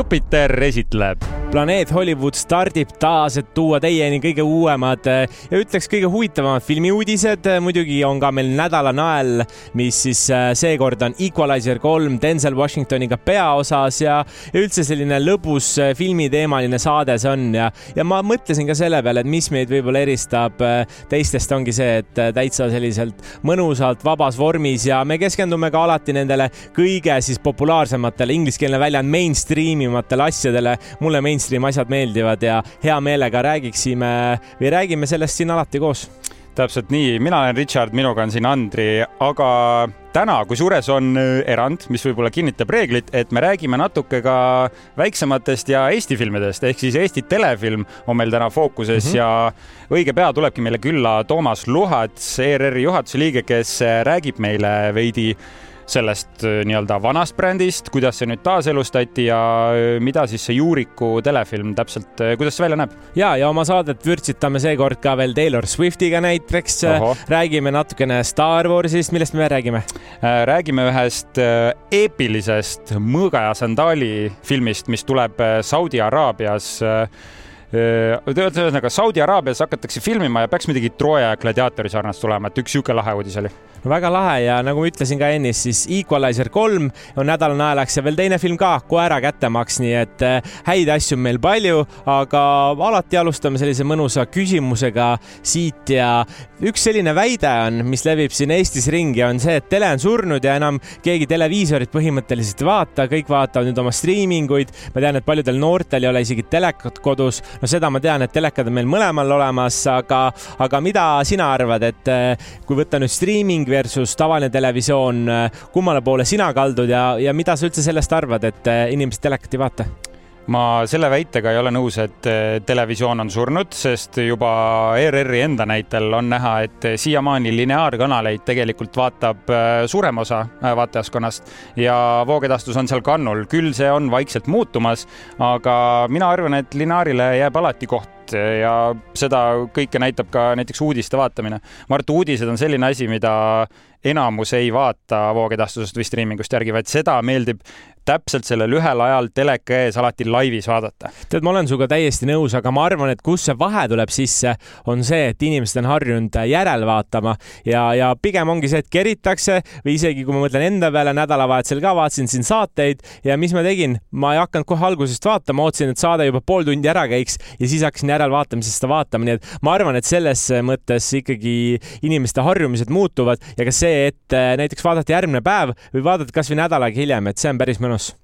Jupiter esitleb. planeet Hollywood stardib taas, et tuua teieni kõige uuemad ja ütleks kõige huvitavamad filmiuudised. muidugi on ka meil nädala nael, mis siis äh, seekord on Equalizer kolm Denzel Washingtoniga peaosas ja, üldse selline lõbus äh, filmiteemaline saade see on ja, ja ma mõtlesin ka selle peale, et mis meid võib-olla eristab äh, teistest, ongi see, et täitsa selliselt mõnusalt vabas vormis ja me keskendume ka alati nendele kõige siis populaarsematele, ingliskeelne väljend mainstream imatele asjadele. mulle mainstream asjad meeldivad ja hea meelega räägiksime või räägime sellest siin alati koos täpselt nii, mina olen Richard, minuga on siin Andri, aga täna, kusjuures on äh, erand, mis võib-olla kinnitab reeglit, et me räägime natuke ka väiksematest ja Eesti filmidest ehk siis Eesti telefilm on meil täna fookuses mm -hmm. ja õige pea tulebki meile külla Toomas Luhats, ERR-i juhatuse liige, kes räägib meile veidi sellest äh, nii-öelda vanast brändist, kuidas see nüüd taaselustati ja äh, mida siis see Juuriku telefilm täpselt, äh, kuidas see välja näeb? ja, ja oma saadet vürtsitame seekord ka veel Taylor Swiftiga näiteks. räägime natukene Star Warsist, millest me räägime? räägime ühest eepilisest Mõõga ja sandaali filmist, mis tuleb Saudi Araabias ühesõnaga Saudi Araabias hakatakse filmima ja peaks midagi Trooja ja gladiaatori sarnast tulema, et üks sihuke lahe uudis oli no väga lahe ja nagu ma ütlesin ka ennist, siis Equalizer kolm on nädala naelaks ja veel teine film ka, Koera kättemaks, nii et äh, häid asju on meil palju, aga alati alustame sellise mõnusa küsimusega siit ja üks selline väide on, mis levib siin Eestis ringi, on see, et tele on surnud ja enam keegi televiisorit põhimõtteliselt ei vaata, kõik vaatavad nüüd oma striiminguid. ma tean, et paljudel noortel ei ole isegi telekat kodus, no seda ma tean, et telekad on meil mõlemal olemas, aga, aga mida sina arvad, et äh, kui võtta nüüd striiming versus tavaline televisioon, kummale poole sina kaldud ja, ja mida sa üldse sellest arvad, et eh, inimesed telekat ei vaata? Ma selle väitega ei ole nõus, et eh, televisioon on surnud, sest juba ERR-i enda näitel on näha, et siiamaani lineaarkanaleid tegelikult vaatab eh, suurem osa vaatajaskonnast ja voogedastus on seal kannul, küll see on vaikselt muutumas, aga mina arvan, et lineaarile jääb alati koht ja seda kõike näitab ka näiteks uudiste vaatamine. ma arvan, et uudised on selline asi, mida enamus ei vaata voogedastusest või striimingust järgi, vaid seda meeldib täpselt sellel ühel ajal teleka ees alati laivis vaadata. tead, ma olen sinuga täiesti nõus, aga ma arvan, et kus see vahe tuleb sisse, on see, et inimesed on harjunud järel vaatama ja, ja pigem ongi see, et keritakse või isegi kui ma mõtlen enda peale, nädalavahetusel ka vaatasin siin saateid ja mis ma tegin, ma ei hakanud kohe algusest vaatama, ootasin, et saade juba pool tundi ära käiks ja siis hakkasin järelvaatamisest seda vaatama, nii et ma arvan, et selles mõttes ikkagi inimeste harjumused muutuvad ja ka see, et näiteks vaadata järgmine päev või vaadata kasvõi nädal aega hiljem, et see on päris mõnus mõnus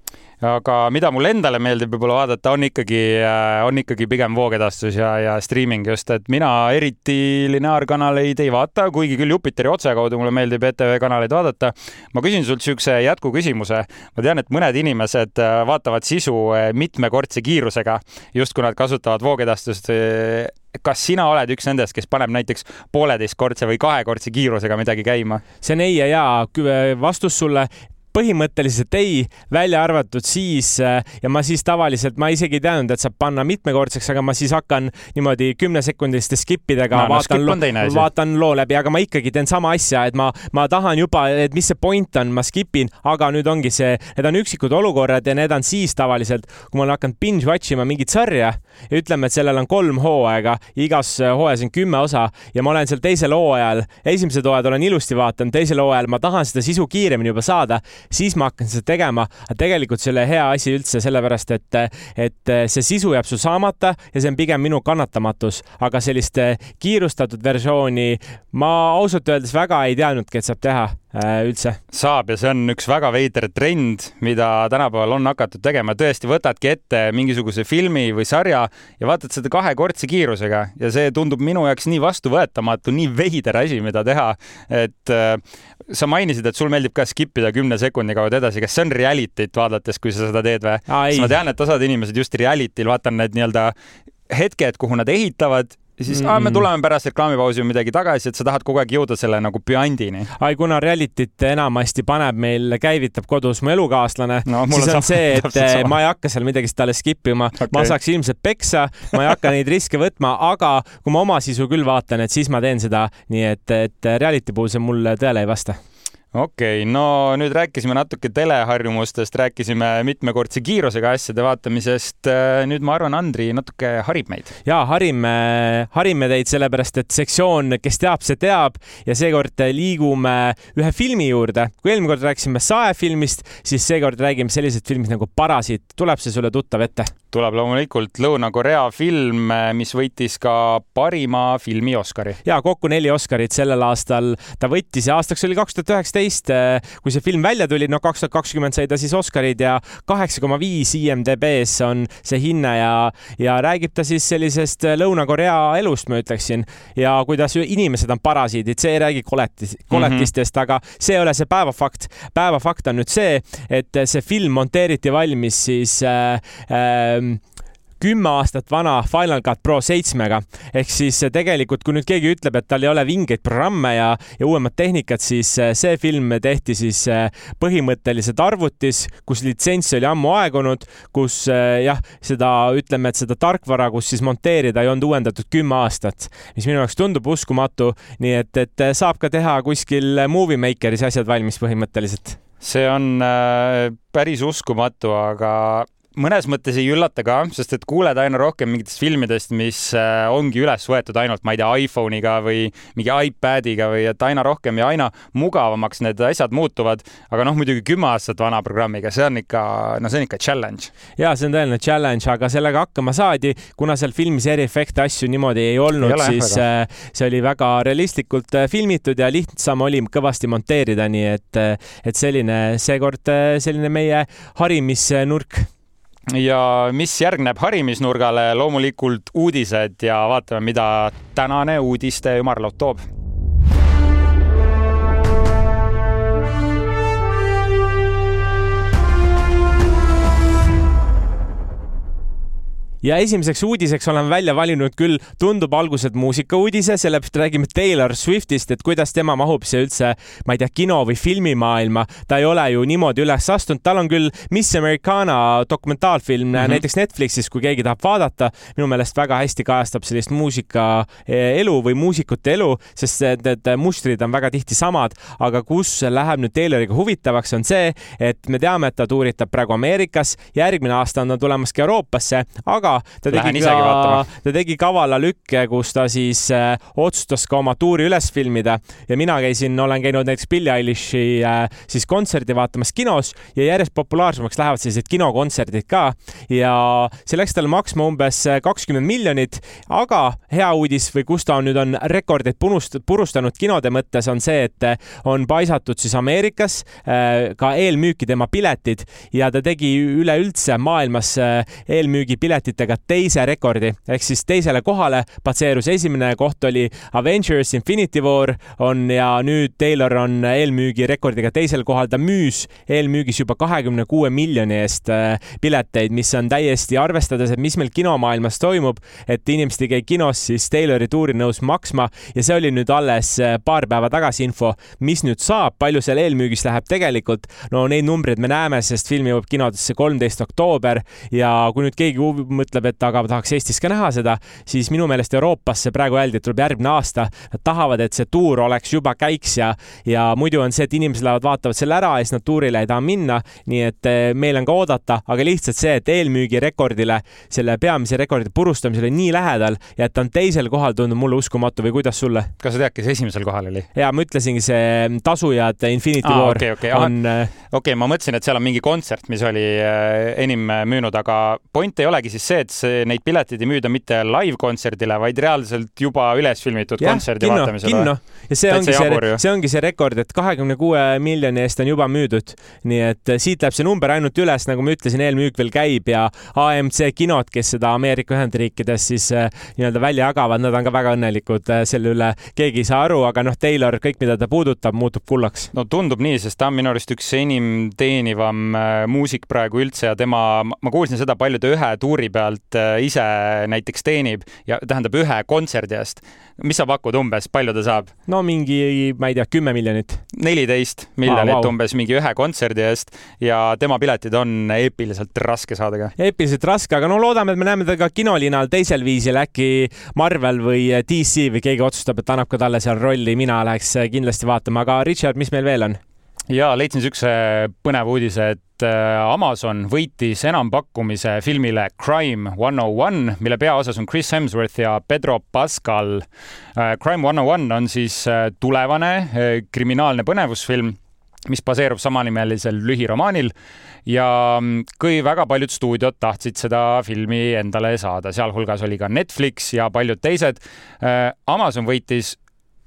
aga mida mulle endale meeldib võib-olla vaadata, on ikkagi, äh, on ikkagi pigem voogedastus ja, ja streaming just, et mina eriti lineaarkanaleid ei vaata, kuigi küll Jupiteri otse kaudu mulle meeldib ETV kanaleid vaadata. ma küsin sult niisuguse jätkuküsimuse. ma tean, et mõned inimesed äh, vaatavad sisu äh, mitmekordse kiirusega, just kui nad kasutavad voogedastust kas sina oled üks nendest, kes paneb näiteks pooleteistkordse või kahekordse kiirusega midagi käima? see on ei ja jaa. vastus sulle põhimõtteliselt ei, välja arvatud siis äh, ja ma siis tavaliselt, ma isegi ei teadnud, et saab panna mitmekordseks, aga ma siis hakkan niimoodi kümnesekundiliste skip idega no, vaatan no, loo, vaatan loo läbi, aga ma ikkagi teen sama asja, et ma, ma tahan juba, et mis see point on, ma skip in, aga nüüd ongi see, need on üksikud olukorrad ja need on siis tavaliselt, kui ma olen hakanud binge watch ima mingit sarja ja ütleme, et sellel on kolm hooaega, igas hooajas on kümme osa ja ma olen seal teisel hooajal, esimesed hooajad olen ilusti vaadanud, teisel hooajal ma tahan seda sisu kiiremini juba saada, siis ma hakkan seda tegema. aga tegelikult see ei ole hea asi üldse, sellepärast et, et see sisu jääb sul saamata ja see on pigem minu kannatamatus, aga sellist kiirustatud versiooni ma ausalt öeldes väga ei teadnudki, et saab teha üldse. saab ja see on üks väga veider trend, mida tänapäeval on hakatud tegema. tõesti, võtadki ette mingisuguse filmi või sarja ja vaatad seda kahekordse kiirusega ja see tundub minu jaoks nii vastuvõetamatu, nii veider asi, mida teha. et äh, sa mainisid, et sul meeldib ka skip ida kümne sekundi kaudu edasi. kas see on reality't vaadates, kui sa seda teed või? sest ma tean, et osad inimesed just reality'l vaatan need nii-öelda hetked, kuhu nad ehitavad ja siis mm. -hmm. me tuleme pärast reklaamipausi või midagi tagasi, et sa tahad kogu aeg jõuda selle nagu püandini. ai, kuna reality't enamasti paneb meil, käivitab kodus mu elukaaslane no,, siis on see, et ma ei hakka seal midagi talle skip ima okay., ma saaks ilmselt peksa, ma ei hakka neid riske võtma, aga kui ma oma sisu küll vaatan, et siis ma teen seda nii, et, et reality puhul see mulle tõele ei vasta okei okay,, no nüüd rääkisime natuke teleharjumustest, rääkisime mitmekordse kiirusega asjade vaatamisest. nüüd ma arvan, Andri natuke harib meid. ja harime, harime teid sellepärast, et sektsioon, kes teab, see teab ja seekord liigume ühe filmi juurde. kui eelmine kord rääkisime saefilmist, siis seekord räägime sellisest filmist nagu Parasiit. tuleb see sulle tuttav ette? tuleb loomulikult Lõuna-Korea film, mis võitis ka parima filmi Oscari. ja kokku neli Oscarit sellel aastal ta võttis ja aastaks oli kaks tuhat üheksateist, kui see film välja tuli, no kaks tuhat kakskümmend sai ta siis Oscarid ja kaheksa koma viis IMDB-s on see hinne ja, ja räägib ta siis sellisest Lõuna-Korea elust, ma ütleksin, ja kuidas inimesed on parasiidid, see ei räägi koletis, koletistest mm, -hmm. aga see ei ole see päevafakt. päevafakt on nüüd see, et see film monteeriti valmis siis äh, äh, kümme aastat vana Final Cut Pro seitsmega. ehk siis äh, tegelikult, kui nüüd keegi ütleb, et tal ei ole vingeid programme ja, ja uuemat tehnikat, siis äh, see film tehti siis äh, põhimõtteliselt arvutis, kus litsents oli ammu aegunud, kus jah, seda ütleme, et seda tarkvara, kus siis monteerida ei olnud uuendatud kümme aastat, mis minu jaoks tundub uskumatu. nii et, et saab ka teha kuskil Movie Makeris asjad valmis põhimõtteliselt see on päris uskumatu, aga mõnes mõttes ei üllata ka, sest et kuuled aina rohkem mingitest filmidest, mis äh, ongi üles võetud ainult, ma ei tea, iPhone'iga või mingi iPad'iga või et aina rohkem ja aina mugavamaks need asjad muutuvad. aga noh, muidugi kümme aastat vana programmiga, see on ikka, no see on ikka challenge. ja see on tõeline challenge, aga sellega hakkama saadi, kuna seal filmis eriefekte asju niimoodi ei olnud, siis väga. Äh, see oli väga realistlikult äh, filmitud ja lihtsam oli kõvasti monteerida, nii et, et selline seekord selline meie harimisnurk ja mis järgneb harimisnurgale, loomulikult uudised ja vaatame, mida tänane uudiste ümarlaud toob ja esimeseks uudiseks olen välja valinud küll, tundub alguselt muusikauudise, sellepärast räägime Taylor Swiftist, et kuidas tema mahub siia üldse, ma ei tea, kino või filmimaailma. ta ei ole ju niimoodi üles astunud, tal on küll Miss Americana dokumentaalfilm mm -hmm. näiteks Netflixis, kui keegi tahab vaadata. minu meelest väga hästi kajastab sellist muusika eh, elu või muusikute elu, sest need mustrid on väga tihti samad, aga kus läheb nüüd Tayloriga huvitavaks, on see, et me teame, et ta tuuritab praegu Ameerikas, järgmine aasta on ta tulemas ka Euroopasse, aga aga ta tegi ka, ta tegi kavala lükke, kus ta siis äh, otsustas ka oma tuuri üles filmida. Ja mina käisin, olen käinud näiteks Billie Eilish'i äh, siis kontserdi vaatamas kinos ja järjest populaarsemaks lähevad sellised kinokontserdid ka. Ja see läks talle maksma umbes äh, kakskümmend miljonit, aga hea uudis või kus ta on nüüd on rekordeid punust, purustanud kinode mõttes on see, et äh, on paisatud siis Ameerikas äh, ka eelmüüki tema piletid. Ja ta tegi üleüldse maailmas äh, eelmüügipiletid punktidega teise rekordi ehk siis teisele kohale platseerus. esimene koht oli Avengers Infinity War on ja nüüd Taylor on eelmüügirekordiga teisel kohal. ta müüs eelmüügis juba kahekümne kuue miljoni eest äh, pileteid, mis on täiesti arvestades, et mis meil kinomaailmas toimub, et inimesed ei käi kinos, siis Taylori tuuri nõus maksma ja see oli nüüd alles äh, paar päeva tagasi info, mis nüüd saab, palju seal eelmüügis läheb tegelikult. no neid numbreid me näeme, sest film jõuab kinodesse kolmteist oktoober ja kui nüüd keegi mõtleb, et aga tahaks Eestis ka näha seda, siis minu meelest Euroopasse praegu öeldi, et tuleb järgmine aasta. Nad tahavad, et see tuur oleks juba käiks ja, ja muidu on see, et inimesed lähevad, vaatavad selle ära ja siis nad tuurile ei taha minna. nii et eh, meil on ka oodata, aga lihtsalt see, et eelmüügirekordile, selle peamise rekordi purustamisele nii lähedal ja et ta on teisel kohal, tundub mulle uskumatu või kuidas sulle? kas sa tead, kes esimesel kohal oli? ja ma ütlesingi, see tasujad Infinity Aa, War okay, okay. on. Eh, okei okay,, ma mõtlesin, et seal on mingi kontsert, mis oli eh, enim müünud, aga point ei olegi siis see, et see, neid pileteid ei müüda mitte live-kontserdile, vaid reaalselt juba üles filmitud ja, kontserdi kinno, vaatamisele. kinno ja see ongi see, see ongi see rekord, et kahekümne kuue miljoni eest on juba müüdud. nii et eh, siit läheb see number ainult üles, nagu ma ütlesin, eelmüük veel käib ja AMC kinod, kes seda Ameerika Ühendriikides siis äh, nii-öelda välja jagavad, nad on ka väga õnnelikud äh, selle üle. keegi ei saa aru, aga noh, Taylor, kõik, mida ta puudutab, muutub kullaks. no tundub nii, sest ta on minu arust üks enim teenivam äh, muusik praegu üldse ja tema, ma kuulsin seda palju ta ühe tuuri pealt Äh, ise näiteks teenib ja tähendab ühe kontserdi eest. mis sa pakud umbes, palju ta saab? no mingi, ma ei tea, kümme miljonit. neliteist miljonit ah, wow. umbes mingi ühe kontserdi eest ja tema piletid on eepiliselt raske saada ka. eepiliselt raske, aga no loodame, et me näeme teda ka kinolinal teisel viisil, äkki Marvel või DC või keegi otsustab, et annab ka talle seal rolli, mina läheks kindlasti vaatama, aga Richard, mis meil veel on? Ja leidsin siukse põneva uudise, et äh, Amazon võitis enampakkumise filmile Crime one oh one, mille peaosas on Chris Hemsworth ja Pedro Pascal. Äh, Crime one oh one on siis äh, tulevane kriminaalne põnevusfilm mis baseerub samanimelisel lühiromaanil ja mm, kui väga paljud stuudiod tahtsid seda filmi endale saada, sealhulgas oli ka Netflix ja paljud teised. Amazon võitis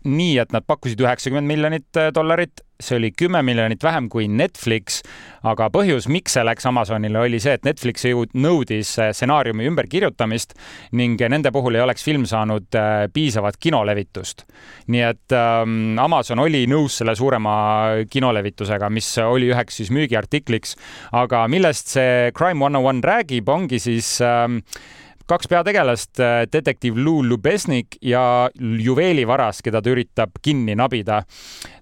nii, et nad pakkusid üheksakümmend miljonit dollarit, see oli kümme miljonit vähem kui Netflix, aga põhjus, miks see läks Amazonile, oli see, et Netflix nõudis äh, stsenaariumi ümberkirjutamist ning nende puhul ei oleks film saanud äh, piisavat kinolevitust. nii et ähm, Amazon oli nõus selle suurema kinolevitusega, mis oli üheks siis müügiartikliks, aga millest see Crime one on oh one räägib, ongi siis ähm, kaks peategelast, äh, detektiiv Lou Lubesnik ja juveelivaras, keda ta üritab kinni nabida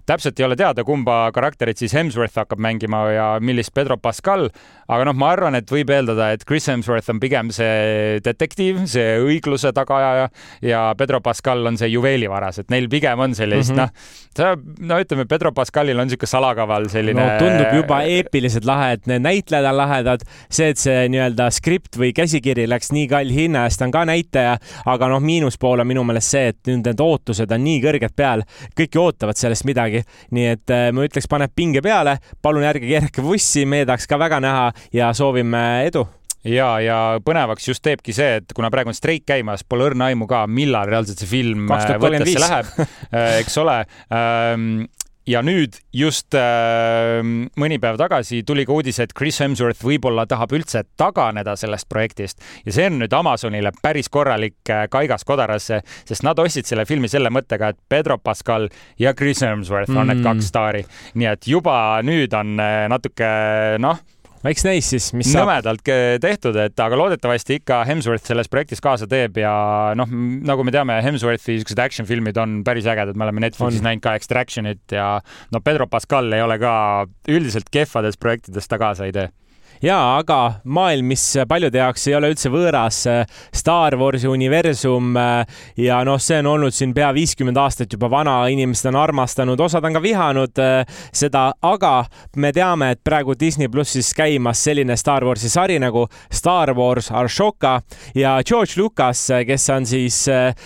täpselt ei ole teada, kumba karakterit siis Hemsworth hakkab mängima ja millist Pedro Pascal, aga noh, ma arvan, et võib eeldada, et Chris Hemsworth on pigem see detektiiv, see õigluse tagaaja ja Pedro Pascal on see juveelivaras, et neil pigem on sellist mm -hmm. noh, no ütleme, Pedro Pascalil on niisugune salakaval selline no tundub juba eepiliselt lahe, et need näitlejad on lahedad, see, et see nii-öelda skript või käsikiri läks nii kalli hinna eest, on ka näitaja, aga noh, miinuspool on minu meelest see, et nüüd need ootused on nii kõrged peal, kõik ju ootavad sellest midagi. Nii et äh, ma ütleks, paneb pinge peale, palun ärge keerake vussi, meie tahaks ka väga näha ja soovime edu ja, ja põnevaks just teebki see, et kuna praegu on streik käimas, pole õrna aimu ka, millal reaalselt see film äh, võttesse läheb, äh, eks ole ähm, ja nüüd just äh, mõni päev tagasi tuli ka uudis, et Chris Hemsworth võib-olla tahab üldse taganeda sellest projektist ja see on nüüd Amazonile päris korralik äh, kaigas kodarasse, sest nad ostsid selle filmi selle mõttega, et Pedro Pascal ja Chris Hemsworth on mm. need kaks staari. nii et juba nüüd on äh, natuke noh eks näis siis, mis saab. nõmedalt tehtud, et aga loodetavasti ikka Hemsworth selles projektis kaasa teeb ja noh, nagu me teame, Hemsworthi siuksed action filmid on päris ägedad, me oleme Netflixis näinud ka Extractionit ja no Pedro Pascal ei ole ka üldiselt kehvades projektides ta kaasa ei tee jaa, aga maailm, mis paljude jaoks ei ole üldse võõras, Star Warsi universum ja noh, see on olnud siin pea viiskümmend aastat juba vana, inimesed on armastanud, osad on ka vihanud seda, aga me teame, et praegu Disney plussis käimas selline Star Warsi sari nagu Star Wars Ashoka ja George Lucas, kes on siis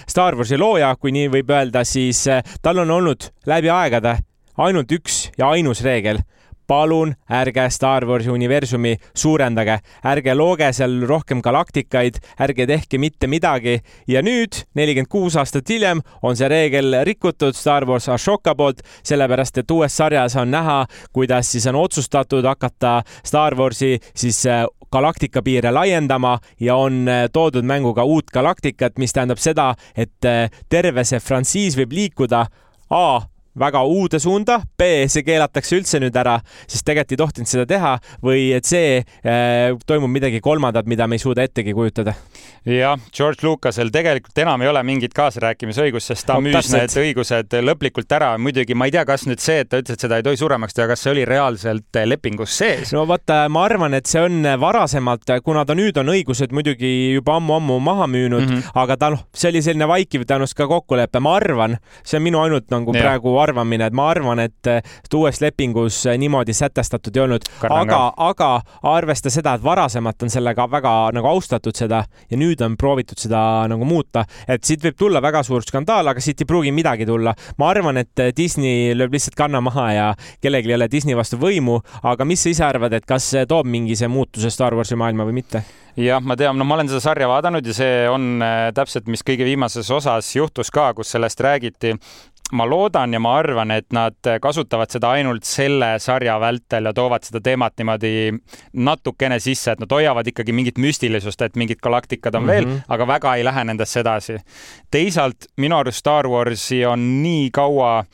Star Warsi looja, kui nii võib öelda, siis tal on olnud läbi aegade ainult üks ja ainus reegel palun ärge Star Warsi universumi suurendage, ärge looge seal rohkem galaktikaid, ärge tehke mitte midagi. Ja nüüd, nelikümmend kuus aastat hiljem, on see reegel rikutud Star Wars Ashoka poolt, sellepärast et uues sarjas on näha, kuidas siis on otsustatud hakata Star Warsi siis äh, galaktika piire laiendama ja on äh, toodud mängu ka uut galaktikat, mis tähendab seda, et äh, terve see frantsiis võib liikuda A väga uude suunda, B, see keelatakse üldse nüüd ära, sest tegelikult ei tohtinud seda teha või et C, äh, toimub midagi kolmandat, mida me ei suuda ettegi kujutada. jah, George Lucasel tegelikult enam ei ole mingit kaasarääkimisõigust, sest ta no, müüs need õigused lõplikult ära. muidugi ma ei tea, kas nüüd see, et ta ütles, et seda ei tohi suuremaks teha, kas see oli reaalselt lepingus sees? no vaata, ma arvan, et see on varasemalt, kuna ta nüüd on õigused muidugi juba ammu-ammu maha müünud mm, -hmm. aga ta noh, see oli selline vaikiv tõenäoliselt ka kokkulepe, ma arvan, see on minu ainult nagu ja. praegu arvamine, et ma arvan, et uues lepingus niimoodi sätestatud ei olnud, aga, aga arvesta seda, et varasemalt on sellega väga nagu austatud seda ja nüüd on proovitud seda nagu muuta, et siit võib tulla väga suur skandaal, aga siit ei pruugi midagi tulla. ma arvan, et Disney lööb lihtsalt kanna maha ja kellelgi ei ole Disney vastu võimu, aga mis sa ise arvad, et kas see toob mingi see muutuse Star Warsi maailma või mitte? jah, ma tean, no ma olen seda sarja vaadanud ja see on täpselt, mis kõige viimases osas juhtus ka, kus sellest räägiti ma loodan ja ma arvan, et nad kasutavad seda ainult selle sarja vältel ja toovad seda teemat niimoodi natukene sisse, et nad hoiavad ikkagi mingit müstilisust, et mingid galaktikad on mm -hmm. veel, mhm. aga väga ei lähe nendesse edasi. teisalt minu arust Star Warsi on nii kaua äh,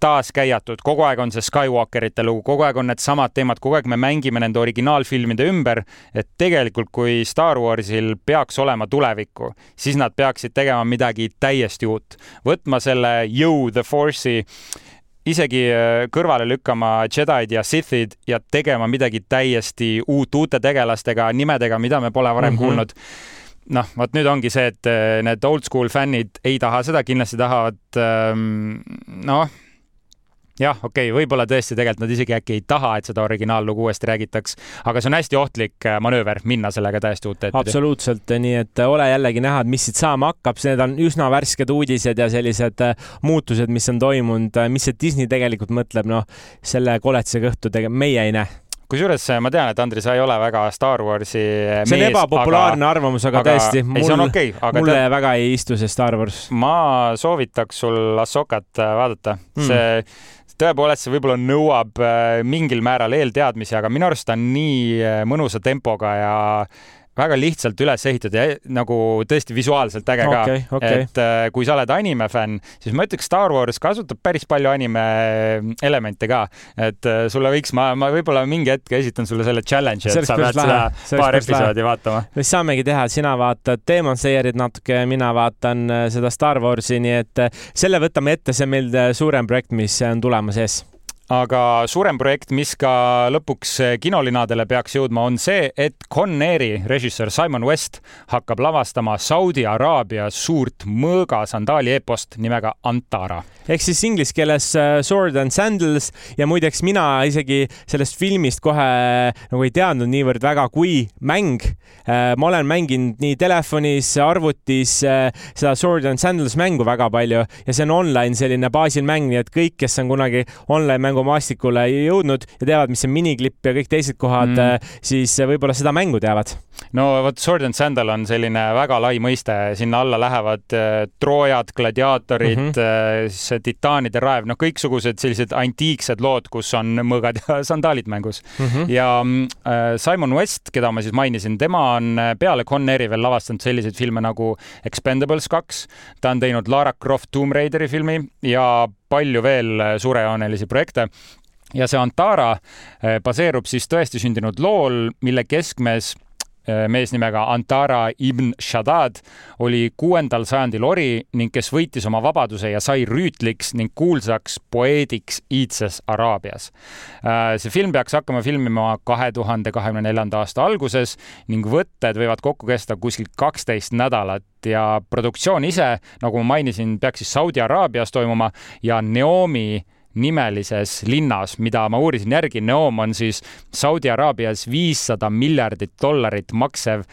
taaskäiatud, kogu aeg on see Skywalkerite lugu, kogu aeg on needsamad teemad, kogu aeg me mängime nende originaalfilmide ümber, et tegelikult kui Star Warsil peaks olema tulevikku, siis nad peaksid tegema midagi täiesti uut, võtma selle jõu, The Force'i isegi äh, kõrvale lükkama Jedi'd ja Sithid ja tegema midagi täiesti uut, uute tegelastega, nimedega, mida me pole varem mm -hmm. kuulnud. Noh, vot nüüd ongi see, et äh, need old school fännid ei taha seda, kindlasti tahavad ähm, noh jah, okei okay,, võib-olla tõesti tegelikult nad isegi äkki ei taha, et seda originaallugu uuesti räägitaks, aga see on hästi ohtlik äh, manööver minna sellega täiesti uute ette. absoluutselt, nii et äh, ole jällegi näha, et mis siit saama hakkab, need on üsna värsked uudised ja sellised äh, muutused, mis on toimunud, mis see Disney tegelikult mõtleb, noh, selle koletisega õhtu tegelikult meie ei näe kusjuures ma tean, et Andri, sa ei ole väga Star Warsi mees. see on ebapopulaarne aga, arvamus, aga, aga tõesti, mul, okay, mulle te... väga ei istu see Star Wars. ma soovitaks sul Asokat vaadata mm., see tõepoolest, see võib-olla nõuab äh, mingil määral eelteadmisi, aga minu arust ta on nii äh, mõnusa tempoga ja väga lihtsalt üles ehitatud ja nagu tõesti visuaalselt äge ka okay,. Okay. et äh, kui sa oled anime fänn, siis ma ütleks, Star Wars kasutab päris palju anime elemente ka. et äh, sulle võiks, ma, ma võib-olla mingi hetk esitan sulle selle challenge'i, et sa pead seda paar episoodi vaatama. mis saamegi teha, sina vaatad Demon Slayerit natuke, mina vaatan äh, seda Star Warsi, nii et selle võtame ette, see on meil suurem projekt, mis on tulemas ees aga suurem projekt, mis ka lõpuks kinolinadele peaks jõudma, on see, et Con Airi režissöör Simon West hakkab lavastama Saudi Araabia suurt mõõgasandaali epost nimega Antara ehk siis inglise keeles äh, Sword and Sandals ja muideks mina isegi sellest filmist kohe äh, nagu ei teadnud niivõrd väga kui mäng. Äh, ma olen mänginud nii telefonis, arvutis seda Sword and Sandals mängu väga palju ja see on online selline baasil mäng, nii et kõik, kes on kunagi online mängumaastikule jõudnud ja teavad, mis on miniklipp ja kõik teised kohad mm., siis võib-olla seda mängu teavad no vot, Sword and Sandal on selline väga lai mõiste, sinna alla lähevad troojad, gladiaatorid mm, -hmm. Titaanide raev, noh, kõiksugused sellised antiiksed lood, kus on mõõgad ja sandaalid mängus mm. -hmm. ja äh, Simon West, keda ma siis mainisin, tema on äh, peale Con Airi veel lavastanud selliseid filme nagu Expendables kaks, ta on teinud Lara Croft Tomb Raideri filmi ja palju veel äh, suurejoonelisi projekte ja see Antara baseerub siis tõesti sündinud lool, mille keskmes mees nimega Antara ibn Shaddad oli kuuendal sajandil ori ning kes võitis oma vabaduse ja sai rüütliks ning kuulsaks poeediks iidses Araabias. Äh, see film peaks hakkama filmima kahe tuhande kahekümne neljanda aasta alguses ning võtted võivad kokku kesta kuskil kaksteist nädalat ja produktsioon ise, nagu ma mainisin, peaks siis Saudi Araabias toimuma ja Neomi nimelises linnas, mida ma uurisin järgi, Neom on siis Saudi Araabias viissada miljardit dollarit maksev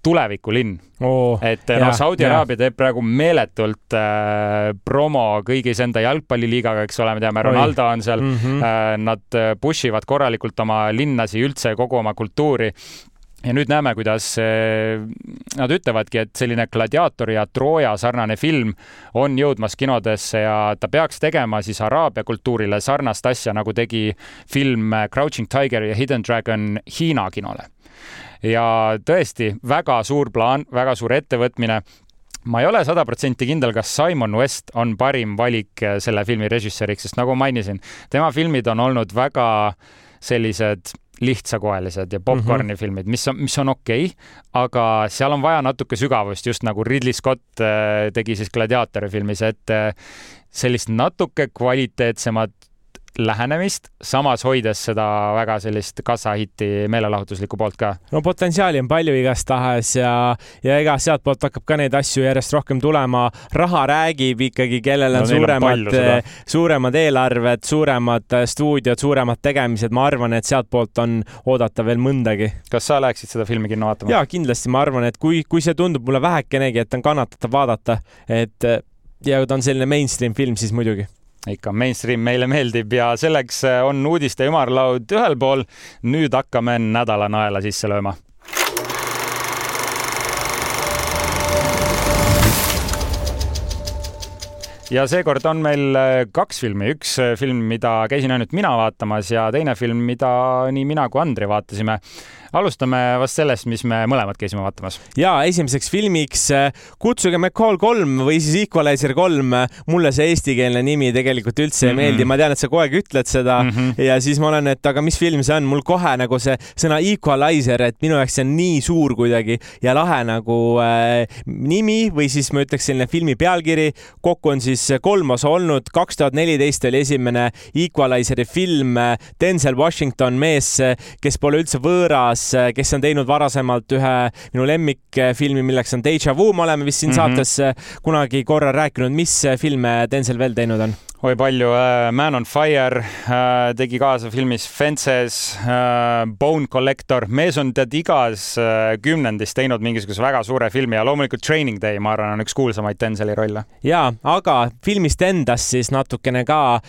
tulevikulinn oh,. et noh, Saudi Araabia teeb praegu meeletult äh, promo kõigis enda jalgpalliliigaga, eks ole, me teame, Ronaldo on seal mm, -hmm. äh, nad push ivad korralikult oma linnasi, üldse kogu oma kultuuri ja nüüd näeme, kuidas eh, nad ütlevadki, et selline gladiaatori ja Trooja sarnane film on jõudmas kinodesse ja ta peaks tegema siis Araabia kultuurile sarnast asja, nagu tegi film Crouching Tiger ja Hidden Dragon Hiina kinole. ja tõesti väga suur plaan, väga suur ettevõtmine ma ei ole sada protsenti kindel, kas Simon West on parim valik selle filmi režissööriks, sest nagu mainisin, tema filmid on olnud väga sellised lihtsakoelised ja popkorni mm -hmm. filmid, mis on, mis on okei okay,, aga seal on vaja natuke sügavust, just nagu Ridley Scott äh, tegi siis Gladiatori filmis, et äh, sellist natuke kvaliteetsemat lähenemist, samas hoides seda väga sellist kassahitti meelelahutuslikku poolt ka. no potentsiaali on palju igastahes ja, ja ega sealtpoolt hakkab ka neid asju järjest rohkem tulema. raha räägib ikkagi, kellel on no, suuremad, suuremad eelarved, suuremad stuudiod, suuremad tegemised, ma arvan, et sealtpoolt on oodata veel mõndagi. kas sa läheksid seda filmi kinno vaatama? ja kindlasti, ma arvan, et kui, kui see tundub mulle vähekenegi, et on kannatatav vaadata, et ja ta on selline mainstream film, siis muidugi ikka mainstream meile meeldib ja selleks äh, on uudiste ümarlaud ühel pool. nüüd hakkame nädala naela sisse lööma. ja seekord on meil äh, kaks filmi, üks äh, film, mida käisin ainult mina vaatamas ja teine film, mida nii mina kui Andri vaatasime alustame vast sellest, mis me mõlemad käisime vaatamas. ja esimeseks filmiks äh, Kutsuge McCall kolm või siis Equalizer kolm. mulle see eestikeelne nimi tegelikult üldse ei mm -hmm. meeldi, ma tean, et sa kogu aeg ütled seda mm -hmm. ja siis ma olen, et aga mis film see on, mul kohe nagu see sõna Equalizer, et minu jaoks see on nii suur kuidagi ja lahe nagu äh, nimi või siis ma ütleks selline filmi pealkiri. kokku on siis kolm osa olnud, kaks tuhat neliteist oli esimene Equalizeri film. Denzel Washington, mees, kes pole üldse võõras Diaz, äh, kes on teinud varasemalt ühe minu lemmikfilmi, milleks on Deja Vu, me oleme vist siin mm -hmm. saates äh, kunagi korra rääkinud, mis äh, filme Denzel veel teinud on? Oi palju, Man on Fire tegi kaasa filmis Fences, Bone Collector, mees on tead igas kümnendis teinud mingisuguse väga suure filmi ja loomulikult Training Day, ma arvan, on üks kuulsamaid Denzeli rolle. ja, aga filmist endast siis natukene ka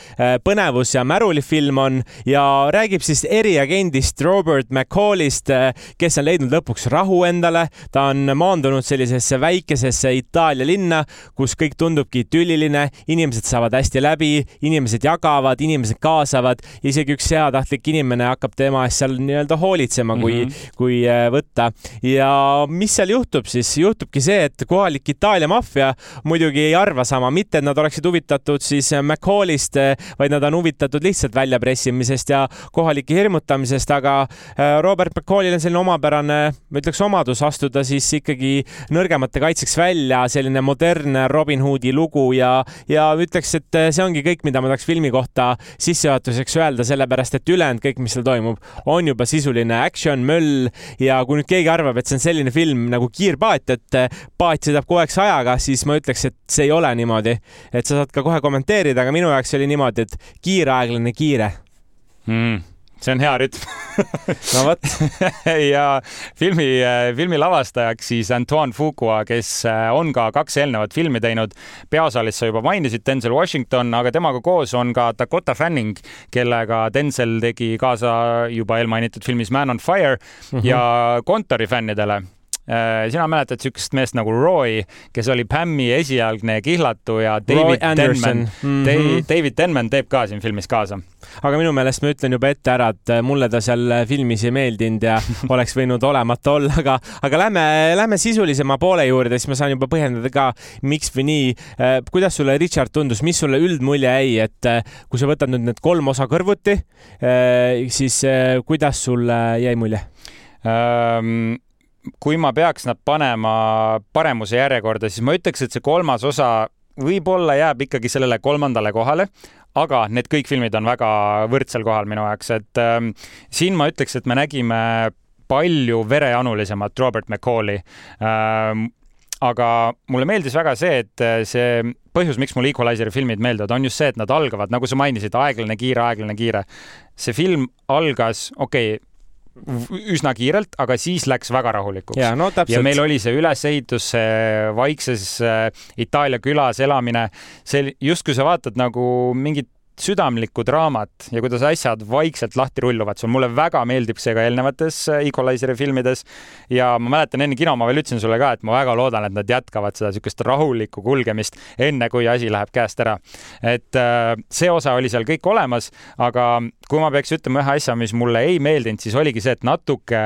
põnevus ja märulifilm on ja räägib siis eriagendist Robert McCallist, kes on leidnud lõpuks rahu endale. ta on maandunud sellisesse väikesesse Itaalia linna, kus kõik tundubki idülliline, inimesed saavad hästi läbi läbi, inimesed jagavad, inimesed kaasavad, isegi üks heatahtlik inimene hakkab tema eest seal nii-öelda hoolitsema, kui mm, -hmm. kui äh, võtta. ja mis seal juhtub siis? juhtubki see, et kohalik Itaalia maffia muidugi ei arva sama, mitte et nad oleksid huvitatud siis McCallist, äh, vaid nad on huvitatud lihtsalt väljapressimisest ja kohalike hirmutamisest, aga äh, Robert McCallil on selline omapärane, ma ütleks, omadus astuda siis ikkagi nõrgemate kaitseks välja, selline modernne Robin Hoodi lugu ja, ja ütleks, et see on ongi kõik, mida ma tahaks filmi kohta sissejuhatuseks öelda, sellepärast et ülejäänud kõik, mis seal toimub, on juba sisuline action, möll ja kui nüüd keegi arvab, et see on selline film nagu Kiirpaat, et paat sõidab kogu aeg sajaga, siis ma ütleks, et see ei ole niimoodi. et sa saad ka kohe kommenteerida, aga minu jaoks oli niimoodi, et kiire, aeglane, kiire mm see on hea rütm no vot ja filmi, filmi lavastajaks siis Antoine Fuqua, kes äh, on ka kaks eelnevat filmi teinud. peaosalised sa juba mainisid, Denzel Washington, aga temaga koos on ka Dakota Fanning, kellega Denzel tegi kaasa juba eelmainitud filmis Man on Fire mm -hmm. ja kontori fännidele Äh, sina mäletad niisugust meest nagu Roy, kes oli Pammi esialgne kihlatu ja David Denman mm, -hmm. David Denman teeb ka siin filmis kaasa. aga minu meelest ma ütlen juba ette ära, et äh, mulle ta seal äh, filmis ei meeldinud ja oleks võinud olemata olla, aga, aga lähme, lähme sisulisema poole juurde, siis ma saan juba põhjendada ka, miks või nii. kuidas sulle, Richard, tundus, mis sulle üldmulje jäi, et kui sa võtad nüüd need kolm osa kõrvuti, siis kuidas sulle jäi mulje? Kui ma peaks nad panema paremuse järjekorda, siis ma ütleks, et see kolmas osa võib-olla jääb ikkagi sellele kolmandale kohale, aga need kõik filmid on väga võrdsel kohal minu jaoks, et ähm, siin ma ütleks, et me nägime palju verejanulisemat Robert McCalli ähm, aga mulle meeldis väga see, et äh, see põhjus, miks mulle Equalizeri filmid meeldivad, on just see, et nad algavad, nagu sa mainisid, aeglane, kiire, aeglane, kiire. see film algas, okei okay,, üsna kiirelt, aga siis läks väga rahulikuks. ja, no, ja meil oli see ülesehitus, see vaikses äh, Itaalia külas elamine, see justkui sa vaatad nagu mingit südamlikku draamat ja kuidas asjad vaikselt lahti rulluvad, see mulle väga meeldib see ka eelnevates äh, Equalizeri filmides. ja ma mäletan enne kino, ma veel ütlesin sulle ka, et ma väga loodan, et nad jätkavad seda niisugust rahulikku kulgemist, enne kui asi läheb käest ära. et äh, see osa oli seal kõik olemas, aga kui ma peaks ütlema ühe asja, mis mulle ei meeldinud, siis oligi see, et natuke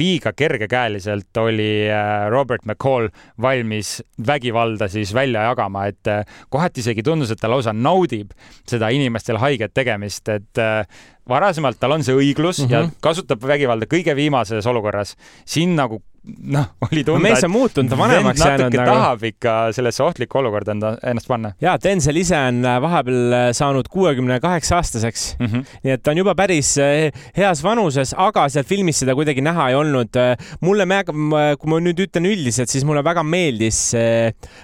liiga kergekäeliselt oli äh, Robert McCall valmis vägivalda siis välja jagama, et kohati isegi tundus, et ta lausa naudib seda inimest inimestele haiget tegemist, et äh, varasemalt tal on see õiglus mm -hmm. ja mhm. kasutab vägivalda kõige viimases olukorras. siin nagu noh, oli tunda. mees on muutunud, vanemaks jäänud nagu. tahab ikka sellesse ohtlikku olukorda enda, ennast panna. ja Denzel ise on äh, vahepeal äh, saanud kuuekümne kaheksa aastaseks mm. -hmm. nii et ta on juba päris äh, heas vanuses, aga seal filmis seda kuidagi näha ei olnud. mulle, kui ma nüüd ütlen üldiselt, siis mulle väga meeldis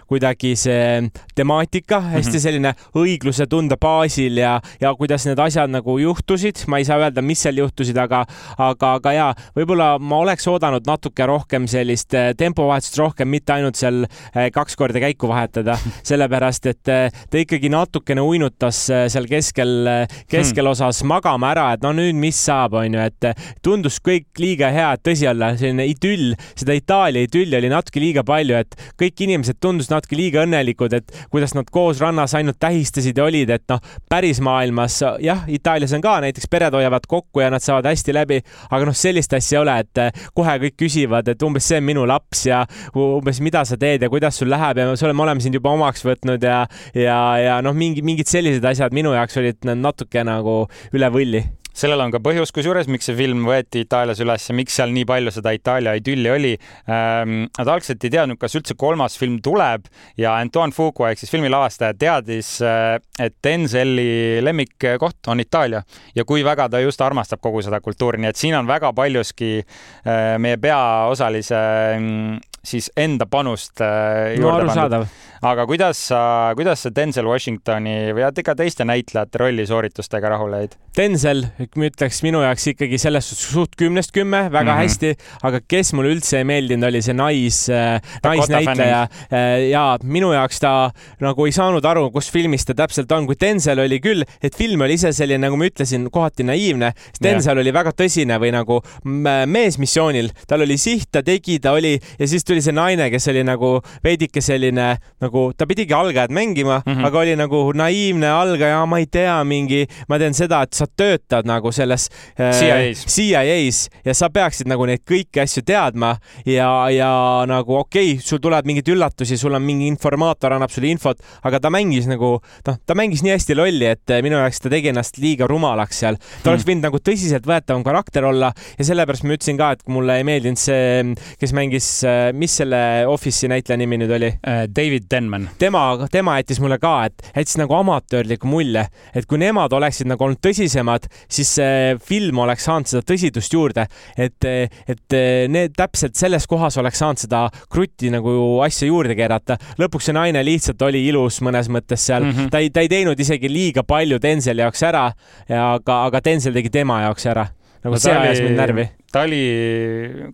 kuidagi see temaatika, hästi mm -hmm. selline õigluse tunde baasil ja, ja kuidas need asjad nagu juhtusid. ma ei saa öelda, mis seal juhtusid, aga, aga, aga ja võib-olla ma oleks oodanud natuke rohkem rohkem sellist äh, tempovahetust rohkem, mitte ainult seal äh, kaks korda käiku vahetada, sellepärast et äh, ta ikkagi natukene uinutas seal keskel, keskel hmm. osas magama ära, et no nüüd, mis saab, onju, et tundus kõik liiga hea, et tõsi olla, selline idüll, seda Itaalia idülli oli natuke liiga palju, et kõik inimesed tundus natuke liiga õnnelikud, et kuidas nad koos rannas ainult tähistasid ja olid, et noh, päris maailmas jah, Itaalias on ka näiteks pered hoiavad kokku ja nad saavad hästi läbi, aga noh, sellist asja ei ole, et kohe kõik küsivad, et et umbes see on minu laps ja umbes mida sa teed ja kuidas sul läheb ja me oleme sind juba omaks võtnud ja, ja, ja noh, mingi, mingid sellised asjad minu jaoks olid natuke nagu üle võlli sellel on ka põhjus, kusjuures, miks see film võeti Itaalias üles ja miks seal nii palju seda Itaalia idülli oli. Ähm,. Nad algselt ei teadnud, kas üldse kolmas film tuleb ja Antoine Fuqua ehk siis filmi lavastaja teadis, äh, et Denzeli lemmikkoht on Itaalia ja kui väga ta just armastab kogu seda kultuuri, nii et siin on väga paljuski äh, meie peaosalise mm, siis enda panust äh, juurde no, pandud aga kuidas sa, kuidas sa Denzel Washingtoni või ka teiste näitlejate rollisooritustega rahule jäid? Denzel, ma ütleks minu jaoks ikkagi selles suhtes suht kümnest kümme, väga mm -hmm. hästi, aga kes mulle üldse ei meeldinud, oli see nais äh,, naisnäitleja äh, ja minu jaoks ta nagu ei saanud aru, kus filmis ta täpselt on, kui Denzel oli küll, et film oli ise selline, nagu ma ütlesin, kohati naiivne. Denzel yeah. oli väga tõsine või nagu mees missioonil, tal oli siht, ta tegi, ta oli ja siis tuli see naine, kes oli nagu veidike selline nagu, ta pidigi algajat mängima mm, -hmm. aga oli nagu naiivne algaja, ma ei tea, mingi, ma teen seda, et sa töötad nagu selles äh, CIA-s, ja sa peaksid nagu neid kõiki asju teadma ja, ja nagu okei okay,, sul tuleb mingeid üllatusi, sul on mingi informaator annab sulle infot, aga ta mängis nagu noh, ta mängis nii hästi lolli, et minu jaoks ta tegi ennast liiga rumalaks seal. ta oleks hmm. võinud nagu tõsiseltvõetavam karakter olla ja sellepärast ma ütlesin ka, et mulle ei meeldinud see, kes mängis, mis selle Office'i näitleja nimi nüüd oli? Äh, David Denman. tema, tema jättis mulle ka, et jättis nagu amatöörliku mulje, et kui nemad oleksid nagu olnud tõsisemad, siis see film oleks saanud seda tõsidust juurde, et, et need täpselt selles kohas oleks saanud seda krutti nagu asja juurde keerata. lõpuks see naine lihtsalt oli ilus mõnes mõttes seal mm, -hmm. ta ei, ta ei teinud isegi liiga palju Denzeli jaoks ära, aga, aga Denzel tegi tema jaoks ära nagu no, see ajas mind närvi. ta oli,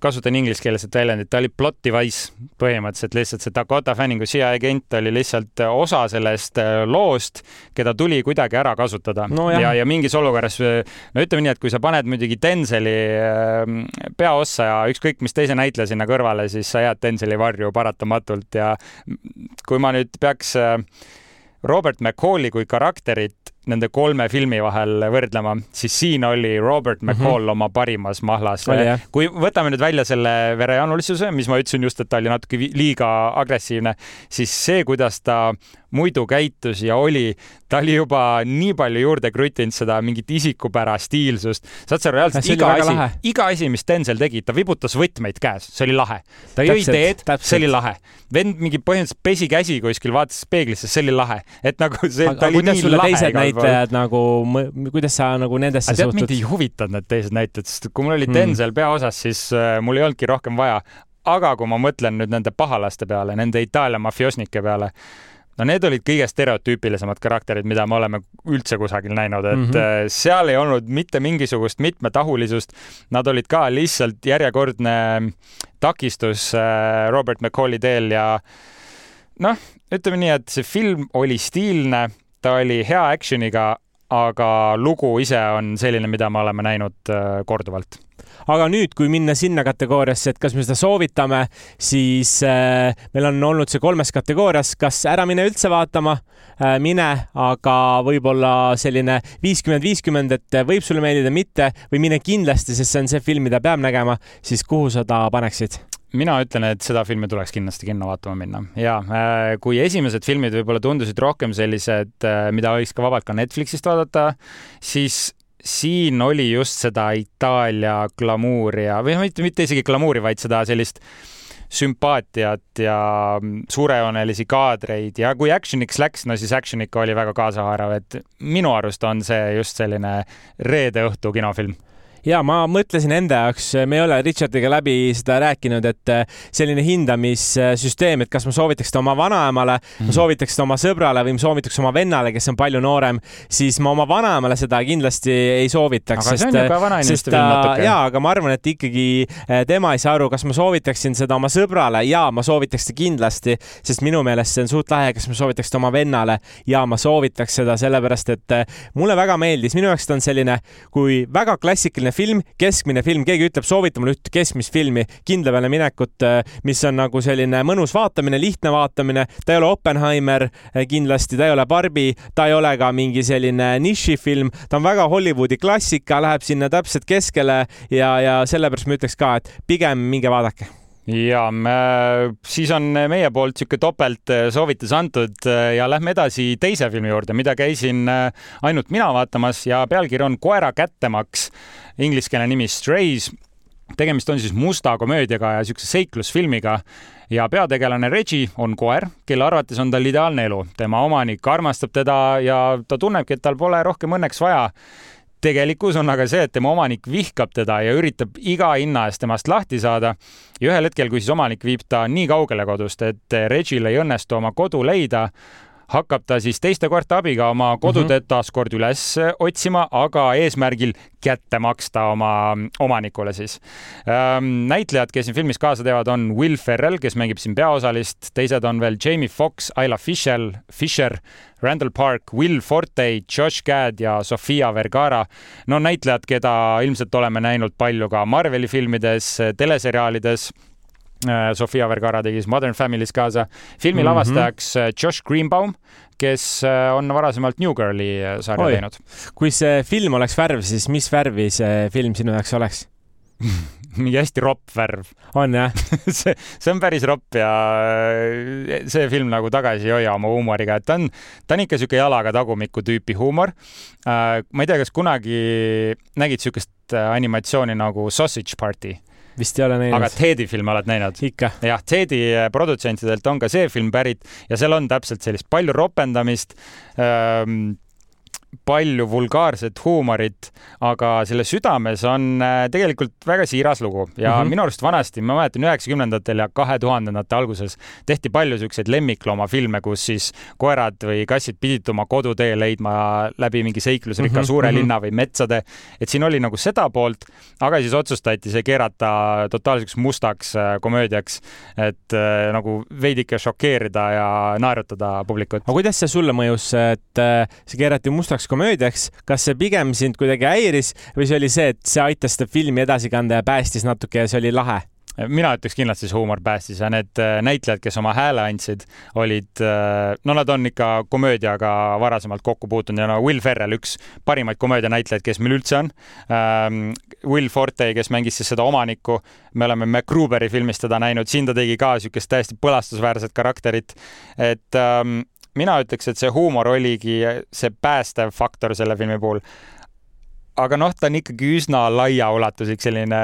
kasutan ingliskeelset väljendit, ta oli plot device põhimõtteliselt lihtsalt see Dakota Fanningu CIA agent oli lihtsalt osa sellest äh, loost, keda tuli kuidagi ära kasutada no, ja, ja mingis olukorras, no ütleme nii, et kui sa paned muidugi Denzeli äh, peaossa ja ükskõik mis teise näitleja sinna kõrvale, siis sa jääd Denzeli varju paratamatult ja kui ma nüüd peaks äh, Robert McCalli kui karakterit nende kolme filmi vahel võrdlema, siis siin oli Robert McCall mm -hmm. oma parimas mahlas. kui võtame nüüd välja selle verejanulisuse, mis ma ütlesin just, et ta oli natuke liiga agressiivne, siis see, kuidas ta muidu käitus ja oli, ta oli juba nii palju juurde krutinud seda mingit isikupära, stiilsust. saad sa reaalselt iga asi, iga asi, mis Denzel tegi, ta vibutas võtmeid käes, see oli lahe. ta jõi teed, see oli lahe. vend mingi põhimõtteliselt pesi käsi kuskil, vaatas peeglisse, see oli lahe. et nagu see, ta oli nii lahe näitlejad nagu, kuidas sa nagu nendesse suhtud? mind ei huvitanud need teised näitlejad, sest kui mul oli mm. Denzel peaosas, siis äh, mul ei olnudki rohkem vaja. aga kui ma mõtlen nüüd nende pahalaste peale, nende Itaalia mafioosnike peale, no need olid kõige stereotüüpilisemad karakterid, mida me oleme üldse kusagil näinud, et mm -hmm. seal ei olnud mitte mingisugust mitmetahulisust. Nad olid ka lihtsalt järjekordne takistus äh, Robert McCalli teel ja noh, ütleme nii, et see film oli stiilne, ta oli hea action'iga, aga lugu ise on selline, mida me oleme näinud äh, korduvalt aga nüüd, kui minna sinna kategooriasse, et kas me seda soovitame, siis äh, meil on olnud see kolmes kategoorias, kas ära mine üldse vaatama äh,, mine, aga võib-olla selline viiskümmend, viiskümmend, et võib sulle meeldida, mitte või mine kindlasti, sest see on see film, mida peab nägema, siis kuhu sa ta paneksid? mina ütlen, et seda filmi tuleks kindlasti kinno vaatama minna ja äh, kui esimesed filmid võib-olla tundusid rohkem sellised, mida võiks ka vabalt ka Netflixist vaadata, siis siin oli just seda Itaalia glamuuri ja, või noh, mitte, mitte isegi glamuuri, vaid seda sellist sümpaatiat ja suurejoonelisi kaadreid ja kui action'iks läks, no siis action ikka oli väga kaasahaarav, et minu arust on see just selline reede õhtu kinofilm ja ma mõtlesin enda jaoks, me ei ole Richardiga läbi seda rääkinud, et äh, selline hindamissüsteem, et kas ma soovitaks seda oma vanaemale mm, ma soovitaks seda oma sõbrale või ma soovitaks oma vennale, kes on palju noorem, siis ma oma vanaemale seda kindlasti ei soovitaks. aga sest, see on ju ka vanainimeste film natuke. jaa, aga ma arvan, et ikkagi äh, tema ei saa aru, kas ma soovitaksin seda oma sõbrale, jaa, ma soovitaks seda kindlasti, sest minu meelest see on suht lahe, kas ma soovitaks seda oma vennale, jaa, ma soovitaks seda sellepärast, et äh, mulle väga meeldis, minu jaoks ta on selline, kui väga klassikaline film, keskmine film, keegi ütleb, soovita mulle üht keskmist filmi, kindla peale minekut, äh, mis on nagu selline mõnus vaatamine, lihtne vaatamine, ta ei ole Oppenheimer äh, kindlasti, ta ei ole Barbi, ta ei ole ka mingi selline nišifilm, ta on väga Hollywoodi klassika, läheb sinna täpselt keskele ja, ja sellepärast ma ütleks ka, et pigem minge vaadake ja siis on meie poolt niisugune topeltsoovitus antud äh, ja lähme edasi teise filmi juurde, mida käisin äh, ainult mina vaatamas ja pealkiri on Koera kättemaks, ingliskeelne nimi Strays. tegemist on siis musta komöödiaga ja niisuguse seiklusfilmiga ja peategelane Reggie on koer, kelle arvates on tal ideaalne elu. tema omanik armastab teda ja ta tunnebki, et tal pole rohkem õnneks vaja tegelikkus on aga see, et tema omanik vihkab teda ja üritab iga hinna eest temast lahti saada. ja ühel hetkel, kui siis omanik viib ta nii kaugele kodust, et Regil ei õnnestu oma kodu leida, hakkab ta siis teiste koerte abiga oma koduteed mm -hmm. taas kord üles otsima, aga eesmärgil kätte maksta oma omanikule siis ähm,. näitlejad, kes siin filmis kaasa teevad, on Will Ferrell, kes mängib siin peaosalist, teised on veel Jamie Foxx, Ayla Fisher, Fisher, Randall Park, Will Forte, Josh Gad ja Sofia Vergara. no näitlejad, keda ilmselt oleme näinud palju ka Marveli filmides, teleseriaalides Sofia Vergara tegi siis Modern Family's kaasa. filmi mm -hmm. lavastajaks äh, Josh Greenbaum, kes äh, on varasemalt New Girli sarja Oi. teinud. kui see film oleks värv, siis mis värvi see film sinu jaoks oleks mingi hästi ropp värv. on jah see, see on päris ropp ja see film nagu tagasi ei hoia oma huumoriga, et ta on, ta on ikka sihuke jalaga tagumiku tüüpi huumor. ma ei tea, kas kunagi nägid siukest animatsiooni nagu Sausage Party vist ei ole näinud. aga Teddy filme oled näinud? jah, Teddy äh, produtsentidelt on ka see film pärit ja seal on täpselt sellist palju ropendamist ähm, palju vulgaarset huumorit, aga selle südames on äh, tegelikult väga siiras lugu ja mm -hmm. minu arust vanasti, ma mäletan üheksakümnendatel ja kahe tuhandendate alguses tehti palju siukseid lemmikloomafilme, kus siis koerad või kassid pidid oma kodutee leidma läbi mingi seiklusrikka mm -hmm. suure mm -hmm. linna või metsade. et siin oli nagu seda poolt, aga siis otsustati see keerata totaalseks mustaks äh, komöödiaks, et äh, nagu veidike šokeerida ja naerutada publikut. aga kuidas see sulle mõjus, et see keerati mustaks heaks komöödiaks, kas see pigem sind kuidagi häiris või see oli see, et see aitas seda filmi edasi kanda ja päästis natuke ja see oli lahe? mina ütleks kindlasti see huumor päästis ja need äh, näitlejad, kes oma hääle andsid, olid, äh, no nad on ikka komöödiaga varasemalt kokku puutunud ja no Will Ferrell, üks parimaid komöödianäitlejaid, kes meil üldse on. Ähm, Will Forte, kes mängis siis seda omanikku, me oleme MacGruberi filmis teda näinud, siin ta tegi ka niisugust täiesti põlastusväärset karakterit. et ähm, mina ütleks, et see huumor oligi see päästev faktor selle filmi puhul. aga noh, ta on ikkagi üsna laiaulatuslik, selline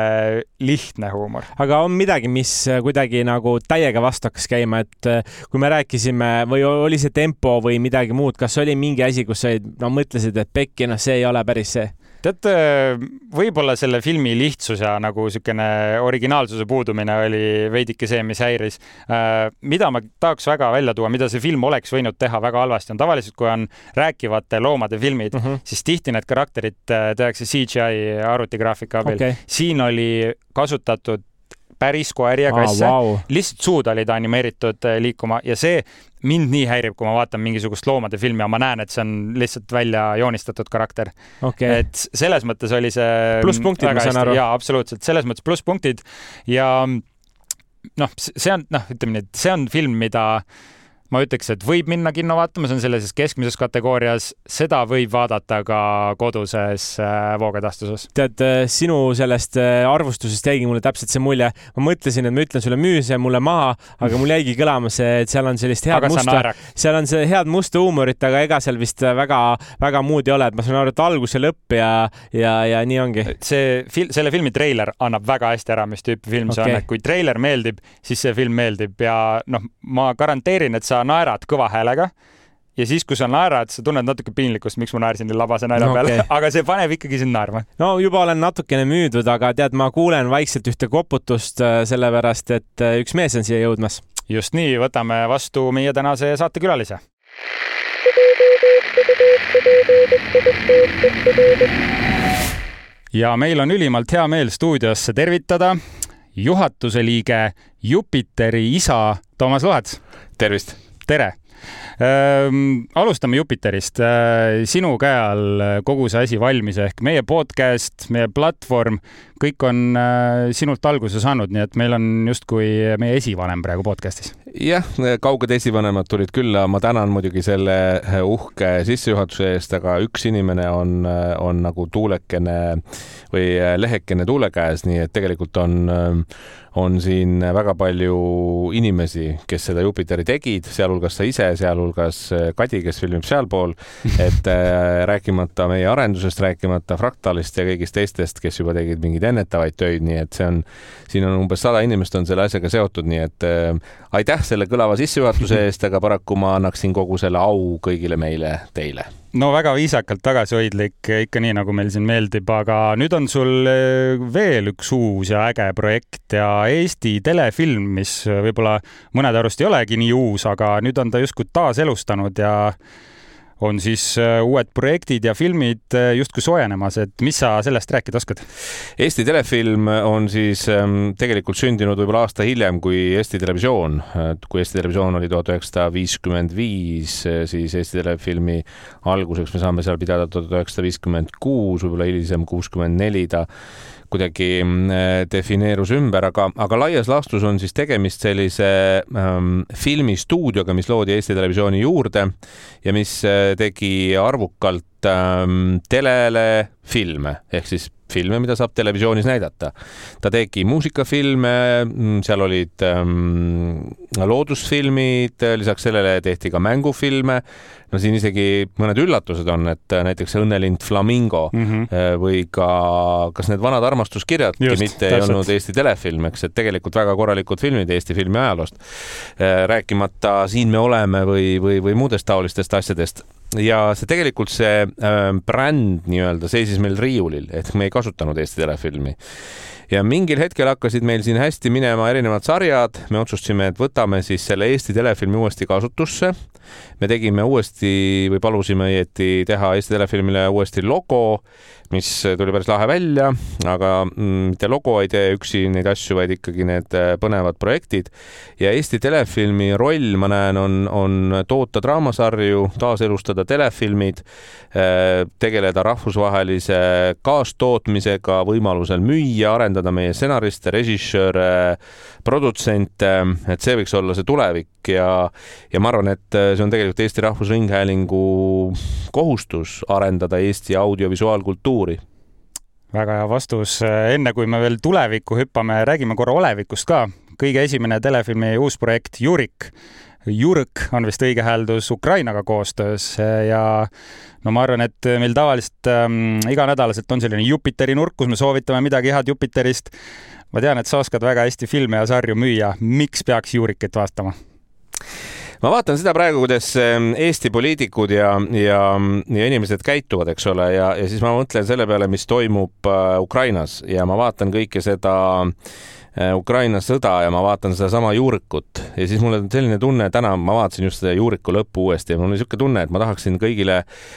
lihtne huumor. aga on midagi, mis kuidagi nagu täiega vastu hakkas käima, et äh, kui me rääkisime või oli see tempo või midagi muud, kas oli mingi asi, kus sa no mõtlesid, et pekki, noh, see ei ole päris see? Tead, võib-olla selle filmi lihtsus ja nagu niisugune originaalsuse puudumine oli veidike see, mis häiris. Äh, mida ma tahaks väga välja tuua, mida see film oleks võinud teha väga halvasti, on tavaliselt, kui on rääkivate loomade filmid mm, -hmm. siis tihti need karakterid äh, tehakse CGI arvutigraafika abil okay.. siin oli kasutatud päris koeri ja kasse. ah,, wow. lihtsalt suud olid animeeritud äh, liikuma ja see mind nii häirib, kui ma vaatan mingisugust loomade filmi ja ma näen, et see on lihtsalt välja joonistatud karakter. Okay.. et selles mõttes oli see plusspunktid, ma saan aru. jaa, absoluutselt, selles mõttes plusspunktid ja noh, see on noh, ütleme nii, et see on film, mida ma ütleks, et võib minna kinno vaatama, see on sellises keskmises kategoorias, seda võib vaadata ka koduses äh, voogedastuses. tead, äh, sinu sellest äh, arvustusest jäigi mulle täpselt see mulje, ma mõtlesin, et ma ütlen sulle, müü see mulle maha, aga mul jäigi kõlama see, et seal on sellist head aga musta, seal on see head musta huumorit, aga ega seal vist väga-väga muud ei ole, et ma saan aru, et algus ja lõpp ja, ja, ja nii ongi. see fil-, selle filmi treiler annab väga hästi ära, mis tüüpi film see okay. on, et kui treiler meeldib, siis see film meeldib ja noh, ma garanteerin, et sa sa naerad kõva häälega ja siis, kui sa naerad, sa tunned natuke piinlikkust, miks ma naersin nii labase nalja no, peale okay., aga see paneb ikkagi sind naerma. no juba olen natukene müüdud, aga tead, ma kuulen vaikselt ühte koputust, äh, sellepärast et äh, üks mees on siia jõudmas. just nii, võtame vastu meie tänase saatekülalise. ja meil on ülimalt hea meel stuudiosse tervitada juhatuse liige Jupiteri isa Toomas Lohet. tervist! Tere! Ehm, alustame Jupiterist. Ehm, sinu käe all kogu see asi valmis ehk meie podcast, meie platvorm, kõik on ehm, sinult alguse saanud, nii et meil on justkui meie esivanem praegu podcastis. Jah, kauged esivanemad tulid külla, ma tänan muidugi selle uhke sissejuhatuse eest, aga üks inimene on, on nagu tuulekene või lehekene tuule käes, nii et tegelikult on on siin väga palju inimesi, kes seda Jupiteri tegid, sealhulgas sa ise, sealhulgas Kadi, kes filmib sealpool, et rääkimata meie arendusest, rääkimata Fractalist ja kõigist teistest, kes juba tegid mingeid ennetavaid töid, nii et see on, siin on umbes sada inimest on selle asjaga seotud, nii et äh, aitäh selle kõlava sissejuhatuse eest, aga paraku ma annaksin kogu selle au kõigile meile teile. no väga viisakalt tagasihoidlik, ikka nii, nagu meil siin meeldib, aga nüüd on sul eh, veel üks uus ja äge projekt ja Eesti telefilm, mis võib-olla mõnede arust ei olegi nii uus, aga nüüd on ta justkui taaselustanud ja on siis äh, uued projektid ja filmid äh, justkui soojenemas, et mis sa sellest rääkida oskad? Eesti telefilm on siis ähm, tegelikult sündinud võib-olla aasta hiljem kui Eesti Televisioon. kui Eesti Televisioon oli tuhat üheksasada viiskümmend viis, siis Eesti Telefilmi alguseks me saame seal pidada tuhat üheksasada viiskümmend kuus, võib-olla hilisem kuuskümmend neli ta kuidagi mm, defineerus ümber, aga, aga laias laastus on siis tegemist sellise ähm, filmistuudioga, mis loodi Eesti Televisiooni juurde ja mis äh, tegi arvukalt ähm, telele filme ehk siis filme, mida saab televisioonis näidata. ta tegi muusikafilme, mm, seal olid ähm, loodusfilmid, lisaks sellele tehti ka mängufilme. no siin isegi mõned üllatused on, et näiteks Õnnelind Flamingo mm -hmm. või ka, kas need vanad armastuskirjadki Just, mitte täpselt. ei olnud Eesti telefilm, eks, et tegelikult väga korralikud filmid Eesti filmi ajaloost. Äh, rääkimata Siin me oleme või, või, või muudest taolistest asjadest ja see tegelikult see äh, bränd nii-öelda seisis meil riiulil, et me ei kasutanud Eesti Telefilmi. Ja mingil hetkel hakkasid meil siin hästi minema erinevad sarjad, me otsustasime, et võtame siis selle Eesti Telefilmi uuesti kasutusse. me tegime uuesti või palusime õieti teha Eesti Telefilmile uuesti logo mis tuli päris lahe välja, aga mm, mitte logo ei tee üksi neid asju, vaid ikkagi need äh, põnevad projektid. ja Eesti Telefilmi roll, ma näen, on, on toota draamasarju, taaselustada telefilmid, äh, tegeleda rahvusvahelise kaastootmisega, võimalusel müüa, arendada meie stsenariste, režissööre, produtsente, et see võiks olla see tulevik ja, ja ma arvan, et see on tegelikult Eesti Rahvusringhäälingu kohustus arendada Eesti audiovisuaalkultuuri väga hea vastus. enne kui me veel tulevikku hüppame, räägime korra olevikust ka. kõige esimene telefilmi uus projekt Jurik. Jurk on vist õige hääldus Ukrainaga koostöös ja no ma arvan, et meil tavaliselt ähm, iganädalaselt on selline Jupiteri nurk, kus me soovitame midagi head Jupiterist ma tean, et sa oskad väga hästi filme ja sarju müüa. miks peaks Juurikit vaatama? ma vaatan seda praegu, kuidas ehm, Eesti poliitikud ja, ja, ja inimesed käituvad, eks ole, ja, ja siis ma mõtlen selle peale, mis toimub äh, Ukrainas ja ma vaatan kõike seda Äh, Ukraina sõda ja ma vaatan sedasama juurikut. Ja siis mul on selline tunne, täna ma vaatasin just seda juuriku lõppu uuesti ja mul oli niisugune tunne, et ma tahaksin kõigile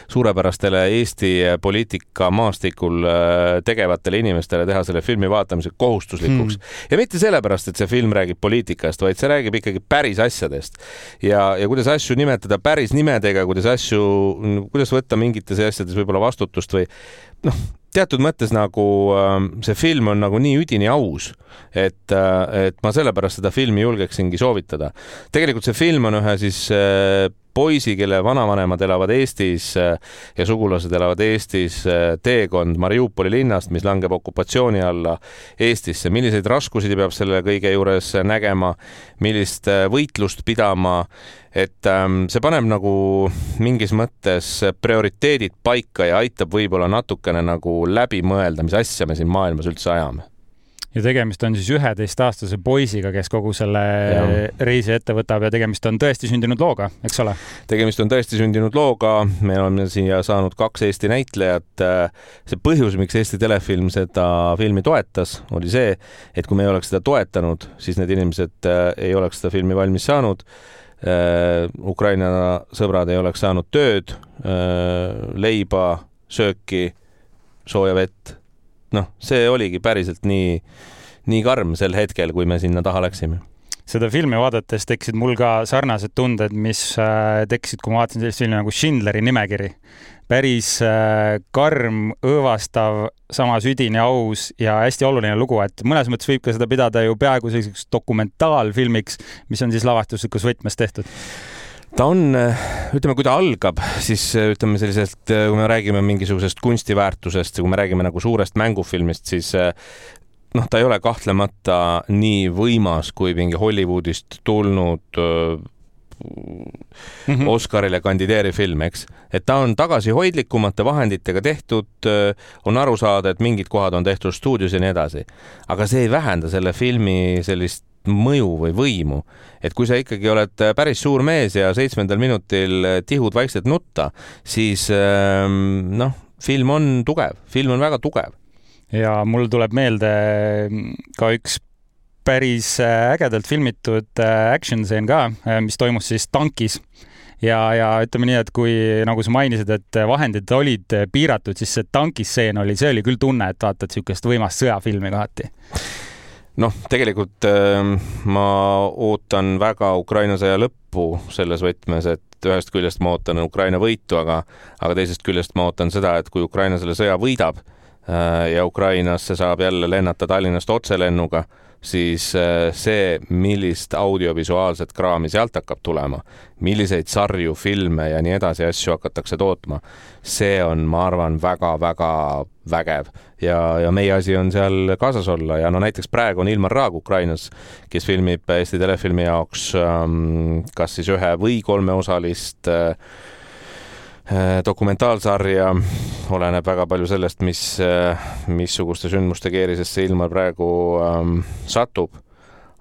suurepärastele Eesti poliitika maastikul äh, tegevatele inimestele teha selle filmi vaatamise kohustuslikuks. Hmm.. ja mitte sellepärast, et see film räägib poliitikast, vaid see räägib ikkagi päris asjadest. ja, ja kuidas asju nimetada päris nimedega, kuidas asju, kuidas võtta mingites asjades võib-olla vastutust või noh, teatud mõttes nagu ähm, see film on nagu nii üdini aus, et, äh, et ma sellepärast seda filmi julgeksingi soovitada. tegelikult see film on ühe siis äh, poisi, kelle vanavanemad elavad Eestis äh, ja sugulased elavad Eestis, teekond Mariupoli linnast, mis langeb okupatsiooni alla Eestisse. milliseid raskusi peab selle kõige juures nägema, millist võitlust pidama? Et ähm, see paneb nagu mingis mõttes prioriteedid paika ja aitab võib-olla natukene nagu läbi mõelda, mis asja me siin maailmas üldse ajame ja tegemist on siis üheteistaastase poisiga, kes kogu selle ja. reisi ette võtab ja tegemist on tõesti sündinud looga, eks ole? tegemist on tõesti sündinud looga, me oleme siia saanud kaks Eesti näitlejat. see põhjus, miks Eesti Telefilm seda filmi toetas, oli see, et kui me ei oleks seda toetanud, siis need inimesed äh, ei oleks seda filmi valmis saanud Äh, Ukraina sõbrad ei oleks saanud tööd, äh, leiba, sööki, sooja vett. Noh, see oligi päriselt nii, nii karm sel hetkel, kui me sinna taha läksime. Seda filmi vaadates tekkisid mul ka sarnased tunded, mis äh, tekkisid, kui ma vaatasin sellist filmi nagu Schindleri nimekiri. Päris äh, karm, õõvastav, samas üdini aus ja hästi oluline lugu, et mõnes mõttes võib ka seda pidada ju peaaegu selliseks dokumentaalfilmiks, mis on siis lavastuslikus võtmes tehtud ta on, äh, ütleme, kui ta algab, siis äh, ütleme selliselt, kui me räägime mingisugusest kunstiväärtusest, kui me räägime nagu suurest mängufilmist, siis noh, ta ei ole kahtlemata nii võimas kui mingi Hollywoodist tulnud mm -hmm. Oscarile kandideeriv film, eks. et ta on tagasihoidlikumate vahenditega tehtud, on aru saada, et mingid kohad on tehtud stuudios ja nii edasi. aga see ei vähenda selle filmi sellist mõju või võimu. et kui sa ikkagi oled päris suur mees ja seitsmendal minutil tihud vaikselt nutta, siis ähm, noh, film on tugev, film on väga tugev. ja mul tuleb meelde ka üks päris ägedalt filmitud action stseen ka, mis toimus siis tankis ja, ja ütleme nii, et kui nagu sa mainisid, et vahendid olid piiratud, siis see tankisseen oli, see oli küll tunne, et vaatad niisugust võimast sõjafilmi kohati noh, tegelikult äh, ma ootan väga Ukraina sõja lõppu selles võtmes, et ühest küljest ma ootan Ukraina võitu, aga, aga teisest küljest ma ootan seda, et kui Ukraina selle sõja võidab äh, ja Ukrainasse saab jälle lennata Tallinnast otselennuga siis äh, see, millist audiovisuaalset kraami sealt hakkab tulema, milliseid sarju, filme ja nii edasi asju hakatakse tootma, see on, ma arvan väga,, väga-väga vägev. Ja, ja meie asi on seal kaasas olla ja no näiteks praegu on Ilmar Raag Ukrainas, kes filmib Eesti Telefilmi jaoks ähm, kas siis ühe või kolmeosalist äh, dokumentaalsarja, oleneb väga palju sellest, mis, äh, missuguste sündmuste keerisesse Ilmar praegu ähm, satub.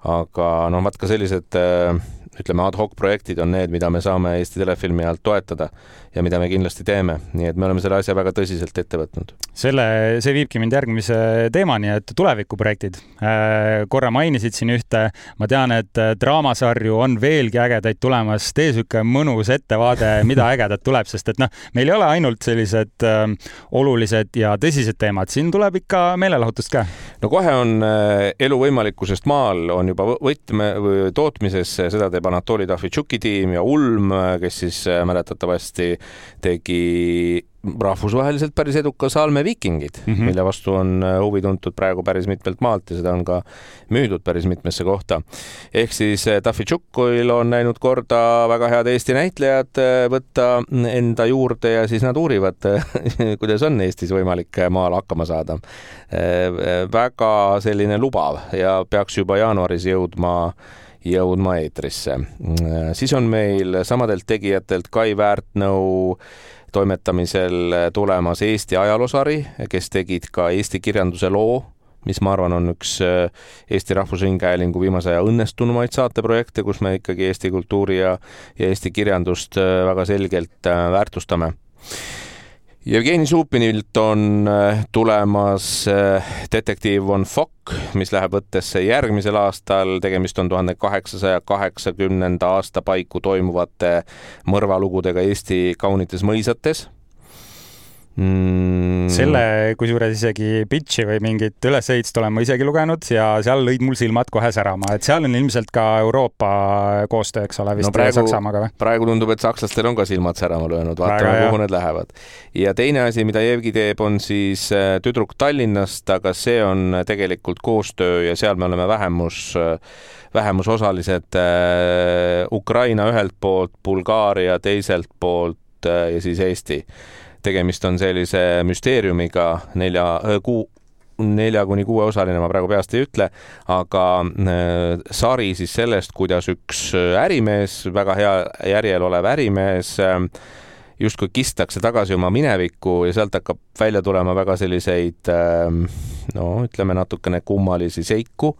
aga noh, vaat ka sellised äh, ütleme, ad hoc projektid on need, mida me saame Eesti Telefilmi alt toetada ja mida me kindlasti teeme, nii et me oleme selle asja väga tõsiselt ette võtnud. selle, see viibki mind järgmise teemani, et tulevikuprojektid. Äh, korra mainisid siin ühte, ma tean, et äh, draamasarju on veelgi ägedaid tulemas, tee sihuke mõnus ettevaade, mida ägedat tuleb, sest et noh, meil ei ole ainult sellised äh, olulised ja tõsised teemad, siin tuleb ikka meelelahutust ka. no kohe on elu võimalikkusest maal on juba võtme või tootmises, seda teeb Anatoli Tahvitšuki tiim ja Ulm, kes siis mäletatavasti tegi rahvusvaheliselt päris eduka Salme Viikingid mm, -hmm. mille vastu on äh, huvi tuntud praegu päris mitmelt maalt ja seda on ka müüdud päris mitmesse kohta. ehk siis äh, Tafitšukil on läinud korda väga head Eesti näitlejad äh, võtta enda juurde ja siis nad uurivad, kuidas on Eestis võimalik maal hakkama saada. väga selline lubav ja peaks juba jaanuaris jõudma jõudma eetrisse. siis on meil samadelt tegijatelt Kai Väärtnõu toimetamisel tulemas Eesti ajaloosari, kes tegid ka Eesti kirjanduse loo, mis ma arvan, on üks Eesti Rahvusringhäälingu viimase aja õnnestunumaid saateprojekte, kus me ikkagi Eesti kultuuri ja, ja Eesti kirjandust väga selgelt väärtustame Jevgeni Supinilt on äh, tulemas äh, detektiiv von Fock, mis läheb võttesse järgmisel aastal. tegemist on tuhande kaheksasaja kaheksakümnenda aasta paiku toimuvate mõrvalugudega Eesti kaunites mõisates mm.. selle kusjuures isegi pitch'i või mingit ülesehitust olen ma isegi lugenud ja seal lõid mul silmad kohe särama, et seal on ilmselt ka Euroopa koostöö, eks ole, vist no praegu, Saksamaaga või? praegu tundub, et sakslastel on ka silmad särama löönud, vaatame, kuhu need lähevad. ja teine asi, mida Jevgi teeb, on siis äh, Tüdruk Tallinnast, aga see on tegelikult koostöö ja seal me oleme vähemus vähemusosalised äh, Ukraina ühelt poolt, Bulgaaria teiselt poolt äh, ja siis Eesti tegemist on sellise müsteeriumiga nelja kuu nelja kuni kuueosaline, ma praegu peast ei ütle, aga sari siis sellest, kuidas üks ärimees, väga hea järjel olev ärimees justkui kistakse tagasi oma minevikku ja sealt hakkab välja tulema väga selliseid no ütleme natukene kummalisi seiku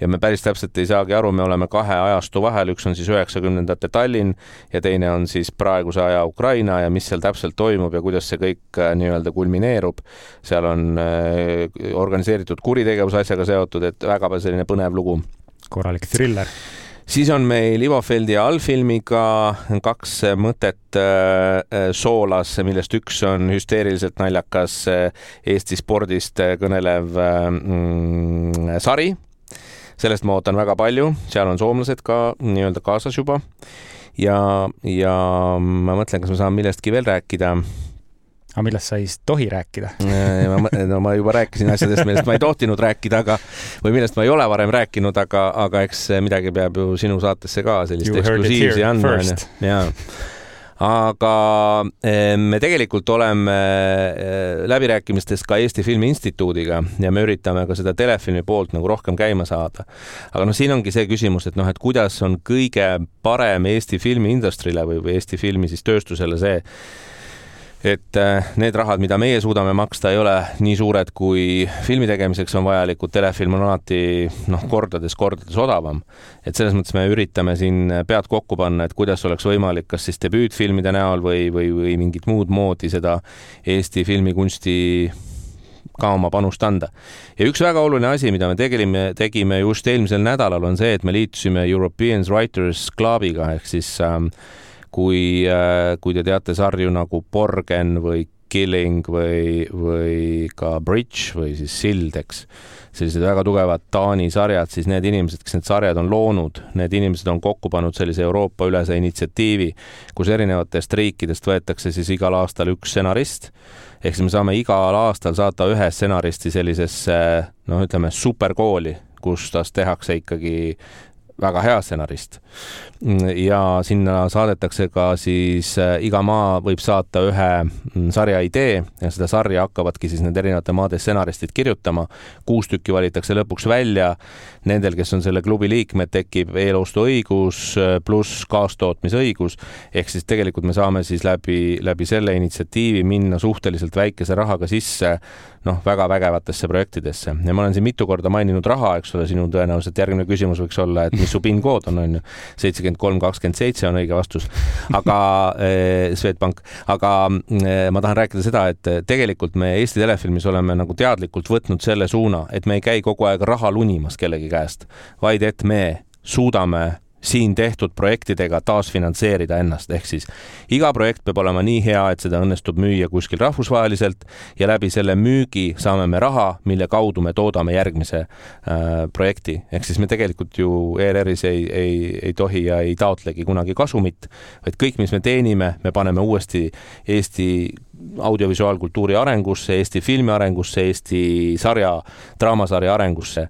ja me päris täpselt ei saagi aru, me oleme kahe ajastu vahel, üks on siis üheksakümnendate Tallinn ja teine on siis praeguse aja Ukraina ja mis seal täpselt toimub ja kuidas see kõik äh, nii-öelda kulmineerub. seal on äh, organiseeritud kuritegevuse asjaga seotud, et väga selline põnev lugu. korralik thriller siis on meil Ivo Feldi allfilmiga kaks mõtet äh, soolas, millest üks on hüsteeriliselt naljakas Eesti spordist kõnelev mm, sari sellest ma ootan väga palju, seal on soomlased ka nii-öelda kaasas juba. ja, ja ma mõtlen, kas me saame millestki veel rääkida. Aga millest sa ei tohi rääkida? No ma juba rääkisin asjadest, millest ma ei tohtinud rääkida, aga või millest ma ei ole varem rääkinud, aga, aga eks midagi peab ju sinu saatesse ka sellist eksklusiivsi andma, onju. jaa aga eh, me tegelikult oleme eh, läbirääkimistes ka Eesti Filmi Instituudiga ja me üritame ka seda telefilmi poolt nagu rohkem käima saada. aga noh, siin ongi see küsimus, et noh, et kuidas on kõige parem Eesti filmi industry'le või, või Eesti filmi siis tööstusele see, et äh, need rahad, mida meie suudame maksta, ei ole nii suured, kui filmi tegemiseks on vajalikud. telefilm on alati noh, kordades-kordades odavam. et selles mõttes me üritame siin pead kokku panna, et kuidas oleks võimalik, kas siis debüütfilmide näol või, või, või mingit muud moodi seda Eesti filmikunsti ka oma panust anda. ja üks väga oluline asi, mida me tegime, tegime just eelmisel nädalal, on see, et me liitusime European Writers Clubiga ehk siis ähm, kui, äh, kui te teate sarju nagu Borgen või Killing või, või ka Bridge või siis Sild, eks, sellised väga tugevad Taani sarjad, siis need inimesed, kes need sarjad on loonud, need inimesed on kokku pannud sellise Euroopa-ülese initsiatiivi, kus erinevatest riikidest võetakse siis igal aastal üks stsenarist. Ehk siis me saame igal aastal saata ühe stsenaristi sellisesse noh, ütleme superkooli, kus tast tehakse ikkagi väga hea stsenarist. ja sinna saadetakse ka siis äh, iga maa võib saata ühe mm, sarja idee ja seda sarja hakkavadki siis need erinevate maade stsenaristid kirjutama. kuus tükki valitakse lõpuks välja. Nendel, kes on selle klubi liikmed, tekib eelostuõigus äh, pluss kaastootmisõigus ehk siis tegelikult me saame siis läbi, läbi selle initsiatiivi minna suhteliselt väikese rahaga sisse noh, väga vägevatesse projektidesse ja ma olen siin mitu korda maininud raha, eks ole, sinu tõenäoliselt järgmine küsimus võiks olla, et mis su PIN kood on, on ju. seitsekümmend kolm, kakskümmend seitse on õige vastus. aga eh, Swedbank, aga eh, ma tahan rääkida seda, et tegelikult me Eesti Telefilmis oleme nagu teadlikult võtnud selle suuna, et me ei käi kogu aeg raha lunimas kellegi käest, vaid et me suudame siin tehtud projektidega taasfinantseerida ennast, ehk siis iga projekt peab olema nii hea, et seda õnnestub müüa kuskil rahvusvaheliselt ja läbi selle müügi saame me raha, mille kaudu me toodame järgmise äh, projekti. ehk siis me tegelikult ju ERR-is ei, ei, ei tohi ja ei taotlegi kunagi kasumit, vaid kõik, mis me teenime, me paneme uuesti Eesti audiovisuaalkultuuri arengusse, Eesti filmi arengusse, Eesti sarja, draamasarja arengusse.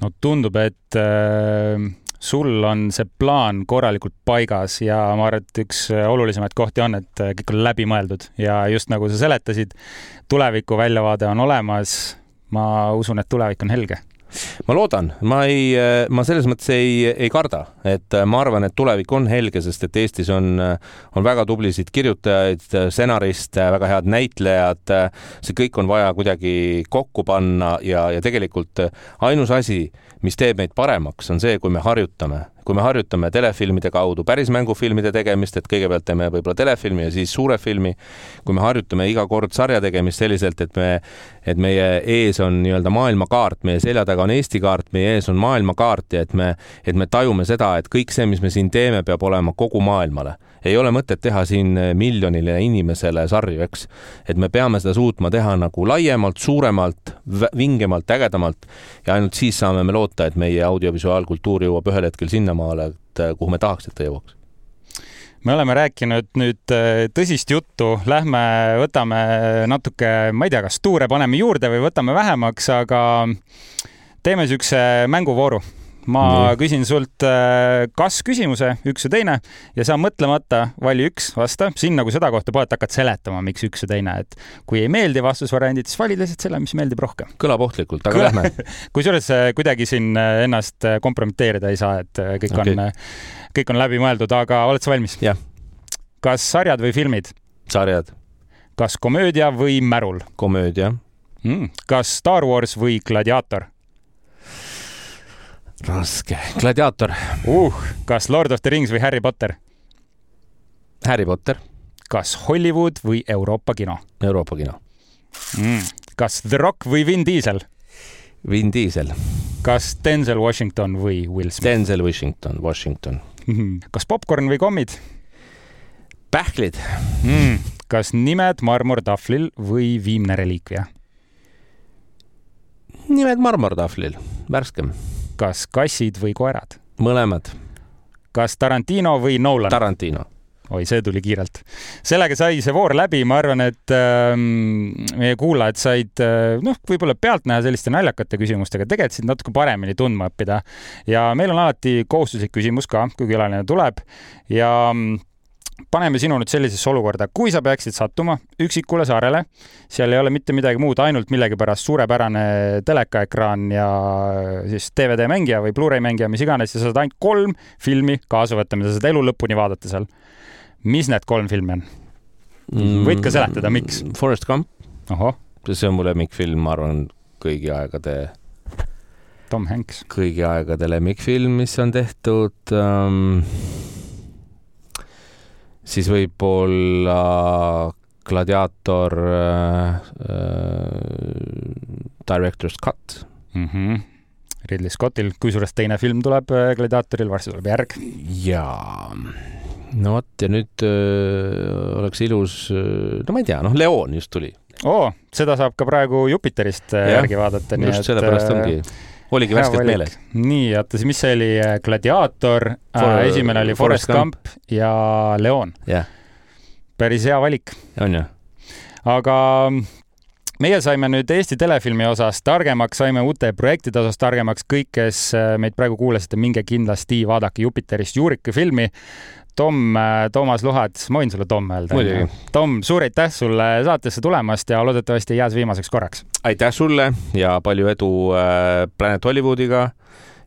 no tundub, et äh sul on see plaan korralikult paigas ja ma arvan, et üks olulisemaid kohti on, et kõik on läbimõeldud ja just nagu sa seletasid, tuleviku väljavaade on olemas. ma usun, et tulevik on helge ma loodan, ma ei, ma selles mõttes ei, ei karda, et ma arvan, et tulevik on helge, sest et Eestis on, on väga tublisid kirjutajaid, stsenariste, väga head näitlejad. see kõik on vaja kuidagi kokku panna ja, ja tegelikult ainus asi mis teeb meid paremaks, on see, kui me harjutame, kui me harjutame telefilmide kaudu päris mängufilmide tegemist, et kõigepealt teeme võib-olla telefilmi ja siis suure filmi. kui me harjutame iga kord sarja tegemist selliselt, et me, et meie ees on nii-öelda maailmakaart, meie selja taga on Eesti kaart, meie ees on maailmakaart ja et me, et me tajume seda, et kõik see, mis me siin teeme, peab olema kogu maailmale ei ole mõtet teha siin miljonile inimesele sarju, eks. et me peame seda suutma teha nagu laiemalt, suuremalt, vingemalt, ägedamalt. Ja ainult siis saame me loota, et meie audiovisuaalkultuur jõuab ühel hetkel sinnamaale, et kuhu me tahaks, et ta jõuaks. Me oleme rääkinud nüüd äh, tõsist juttu, lähme võtame natuke, ma ei tea, kas tuure paneme juurde või võtame vähemaks, aga teeme niisuguse mänguvooru ma Nii. küsin sult äh, kas-küsimuse, üks ja teine ja sa mõtlemata vali üks, vasta. siin nagu seda kohta pole, et hakkad seletama, miks üks ja teine, et kui ei meeldi vastusvariandid, siis vali lihtsalt selle, mis meeldib rohkem. kõlab ohtlikult, aga lähme kusjuures äh, kuidagi siin äh, ennast kompromiteerida ei saa, et kõik okay. on, kõik on läbimõeldud, aga oled sa valmis? jah. kas sarjad või filmid? sarjad. kas komöödia või märul? komöödia mm.. kas Star Wars või Gladiaator? Raske. gladiaator uh,. kas Lord of the Rings või Harry Potter? Harry Potter. kas Hollywood või Euroopa kino? Euroopa kino mm.. kas The Rock või Vin Diesel? Vin Diesel. kas Denzel Washington või Will Smith? Denzel Washington, Washington kas popkorn või kommid? pähklid mm.. kas nimed marmortahvlil või viimne reliikvia? nimed marmortahvlil, värskem kas kassid või koerad? mõlemad. kas Tarantino või Nolan? Tarantino oi, see tuli kiirelt. sellega sai see voor läbi, ma arvan, et äh, meie kuulajad said äh, noh, võib-olla pealtnäha selliste naljakate küsimustega, tegelikult sind natuke paremini tundma õppida. ja meil on alati kohustuslik küsimus ka, kui külaline tuleb ja äh, paneme sinu nüüd sellisesse olukorda, kui sa peaksid sattuma üksikule saarele, seal ei ole mitte midagi muud, ainult millegipärast suurepärane telekaekraan ja siis DVD-mängija või Blu-ray mängija, mis iganes, ja sa saad ainult kolm filmi kaasa võtta, mida sa saad elu lõpuni vaadata seal. mis need kolm filmi on? võid ka seletada, miks? Forest Gump. see on mu lemmikfilm, ma arvan, kõigi aegade. Tom Hanks. kõigi aegade lemmikfilm, mis on tehtud um,. Siis võib-olla Gladiator äh, äh, Director's Cut mm. -hmm. Ridley Scottil, kusjuures teine film tuleb äh, Gladiatoril, varsti tuleb järg. jaa no vot ja nüüd öö, oleks ilus, no ma ei tea, noh, Leon just tuli. oo, seda saab ka praegu Jupiterist ja, järgi vaadata. just sellepärast ongi, oligi värskelt meeles. nii, oota, mis see oli, Gladiator For,, esimene oli Forest Gump ja Leon. jah. päris hea valik. on ju? aga meie saime nüüd Eesti telefilmi osas targemaks, saime uute projektide osas targemaks. kõik, kes meid praegu kuulasite, minge kindlasti vaadake Jupiterist juurika filmi. Tom, äh, Toomas Luhats, ma võin sulle Tom öelda? Tom, suur aitäh sulle saatesse tulemast ja loodetavasti ei jää see viimaseks korraks. aitäh sulle ja palju edu äh, Planet Hollywoodiga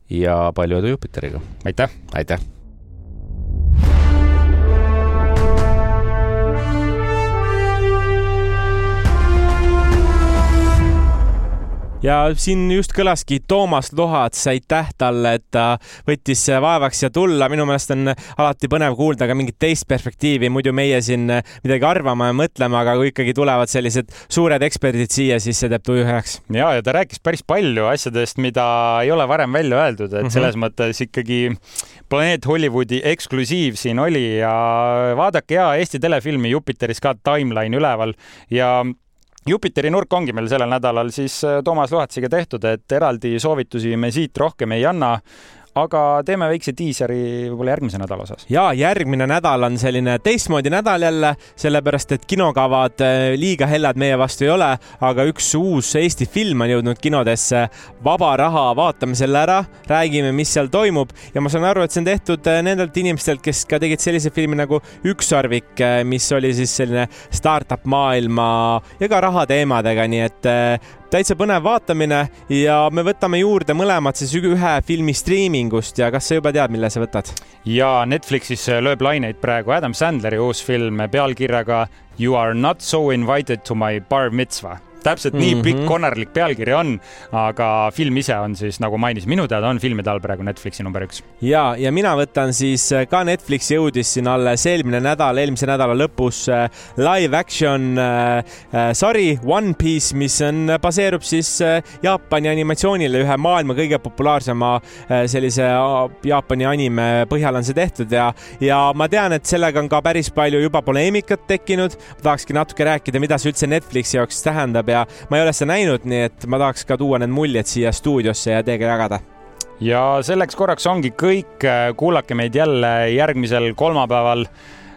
ja palju edu Jupiteriga. aitäh. aitäh ja siin just kõlaski Toomas Lohats, aitäh talle, et ta võttis vaevaks siia tulla. minu meelest on alati põnev kuulda ka mingit teist perspektiivi, muidu meie siin midagi arvama ja mõtlema, aga kui ikkagi tulevad sellised suured eksperdid siia, siis see teeb tuju heaks. ja, ja ta rääkis päris palju asjadest, mida ei ole varem välja öeldud, et mm -hmm. selles mõttes ikkagi Planeet Hollywoodi eksklusiiv siin oli ja vaadake ja Eesti telefilmi Jupiteris ka timeline üleval ja Jupiteri nurk ongi meil sellel nädalal siis äh, Toomas Luhatsiga tehtud, et eraldi soovitusi me siit rohkem ei anna aga teeme väikse diiseri võib-olla järgmise nädala osas. ja järgmine nädal on selline teistmoodi nädal jälle, sellepärast et kinokavad äh, liiga hellad meie vastu ei ole, aga üks uus Eesti film on jõudnud kinodesse. vaba raha, vaatame selle ära, räägime, mis seal toimub ja ma saan aru, et see on tehtud äh, nendelt inimestelt, kes ka tegid sellise filmi nagu Ükssarvik, äh, mis oli siis selline startup maailma ja ka rahateemadega, nii et täitsa põnev vaatamine ja me võtame juurde mõlemad siis ühe filmi striimingust ja kas sa juba tead, mille sa võtad? ja Netflixis lööb laineid praegu Adam Sandleri uus film pealkirjaga You are not so invited to my bar mitzvah täpselt mm -hmm. nii pikk mhm. konarlik pealkiri on, aga film ise on siis nagu mainis, minu teada on filmide all praegu Netflixi number üks. ja, ja mina võtan siis äh, ka Netflix jõudis siin alles eelmine nädal, eelmise nädala lõpus äh, live action äh, äh, sari One Piece, mis on, baseerub siis Jaapani animatsioonile, ühe maailma kõige populaarsema sellise Jaapani anime põhjal on see tehtud ja, ja ma tean, et sellega on ka päris palju juba poleemikat tekkinud. tahakski natuke rääkida, mida see üldse Netflixi jaoks tähendab ja ma ei ole seda näinud, nii et ma tahaks ka tuua need muljed siia stuudiosse ja teiega jagada. Ja selleks korraks ongi kõik, kuulake meid jälle järgmisel kolmapäeval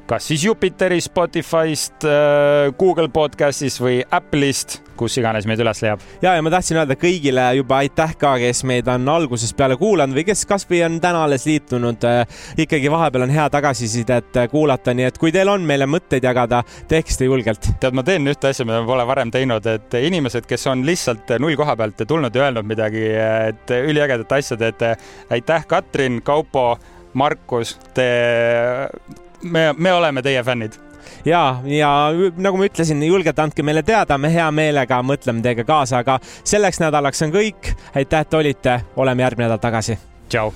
kas siis Jupiteris, Spotify'st, äh, Google podcast'is või Apple'ist, kus iganes meid üles leiab. ja, ja ma tahtsin öelda kõigile juba aitäh ka, kes meid on algusest peale kuulanud või kes kasvõi on täna alles liitunud. Äh, ikkagi vahepeal on hea tagasisidet äh, kuulata, nii et kui teil on meile mõtteid jagada, tehke seda julgelt. tead, ma teen ühte asja, mida ma pole varem teinud, et inimesed, kes on lihtsalt null koha pealt tulnud ja öelnud midagi, et üliägedat asja teete. aitäh, Katrin, Kaupo Markus, te me, me oleme teie fännid ja, ja nagu ma ütlesin, julgelt andke meile teada, me hea meelega mõtleme teiega kaasa, aga selleks nädalaks on kõik. aitäh, et olite, oleme järgmine nädal tagasi. tšau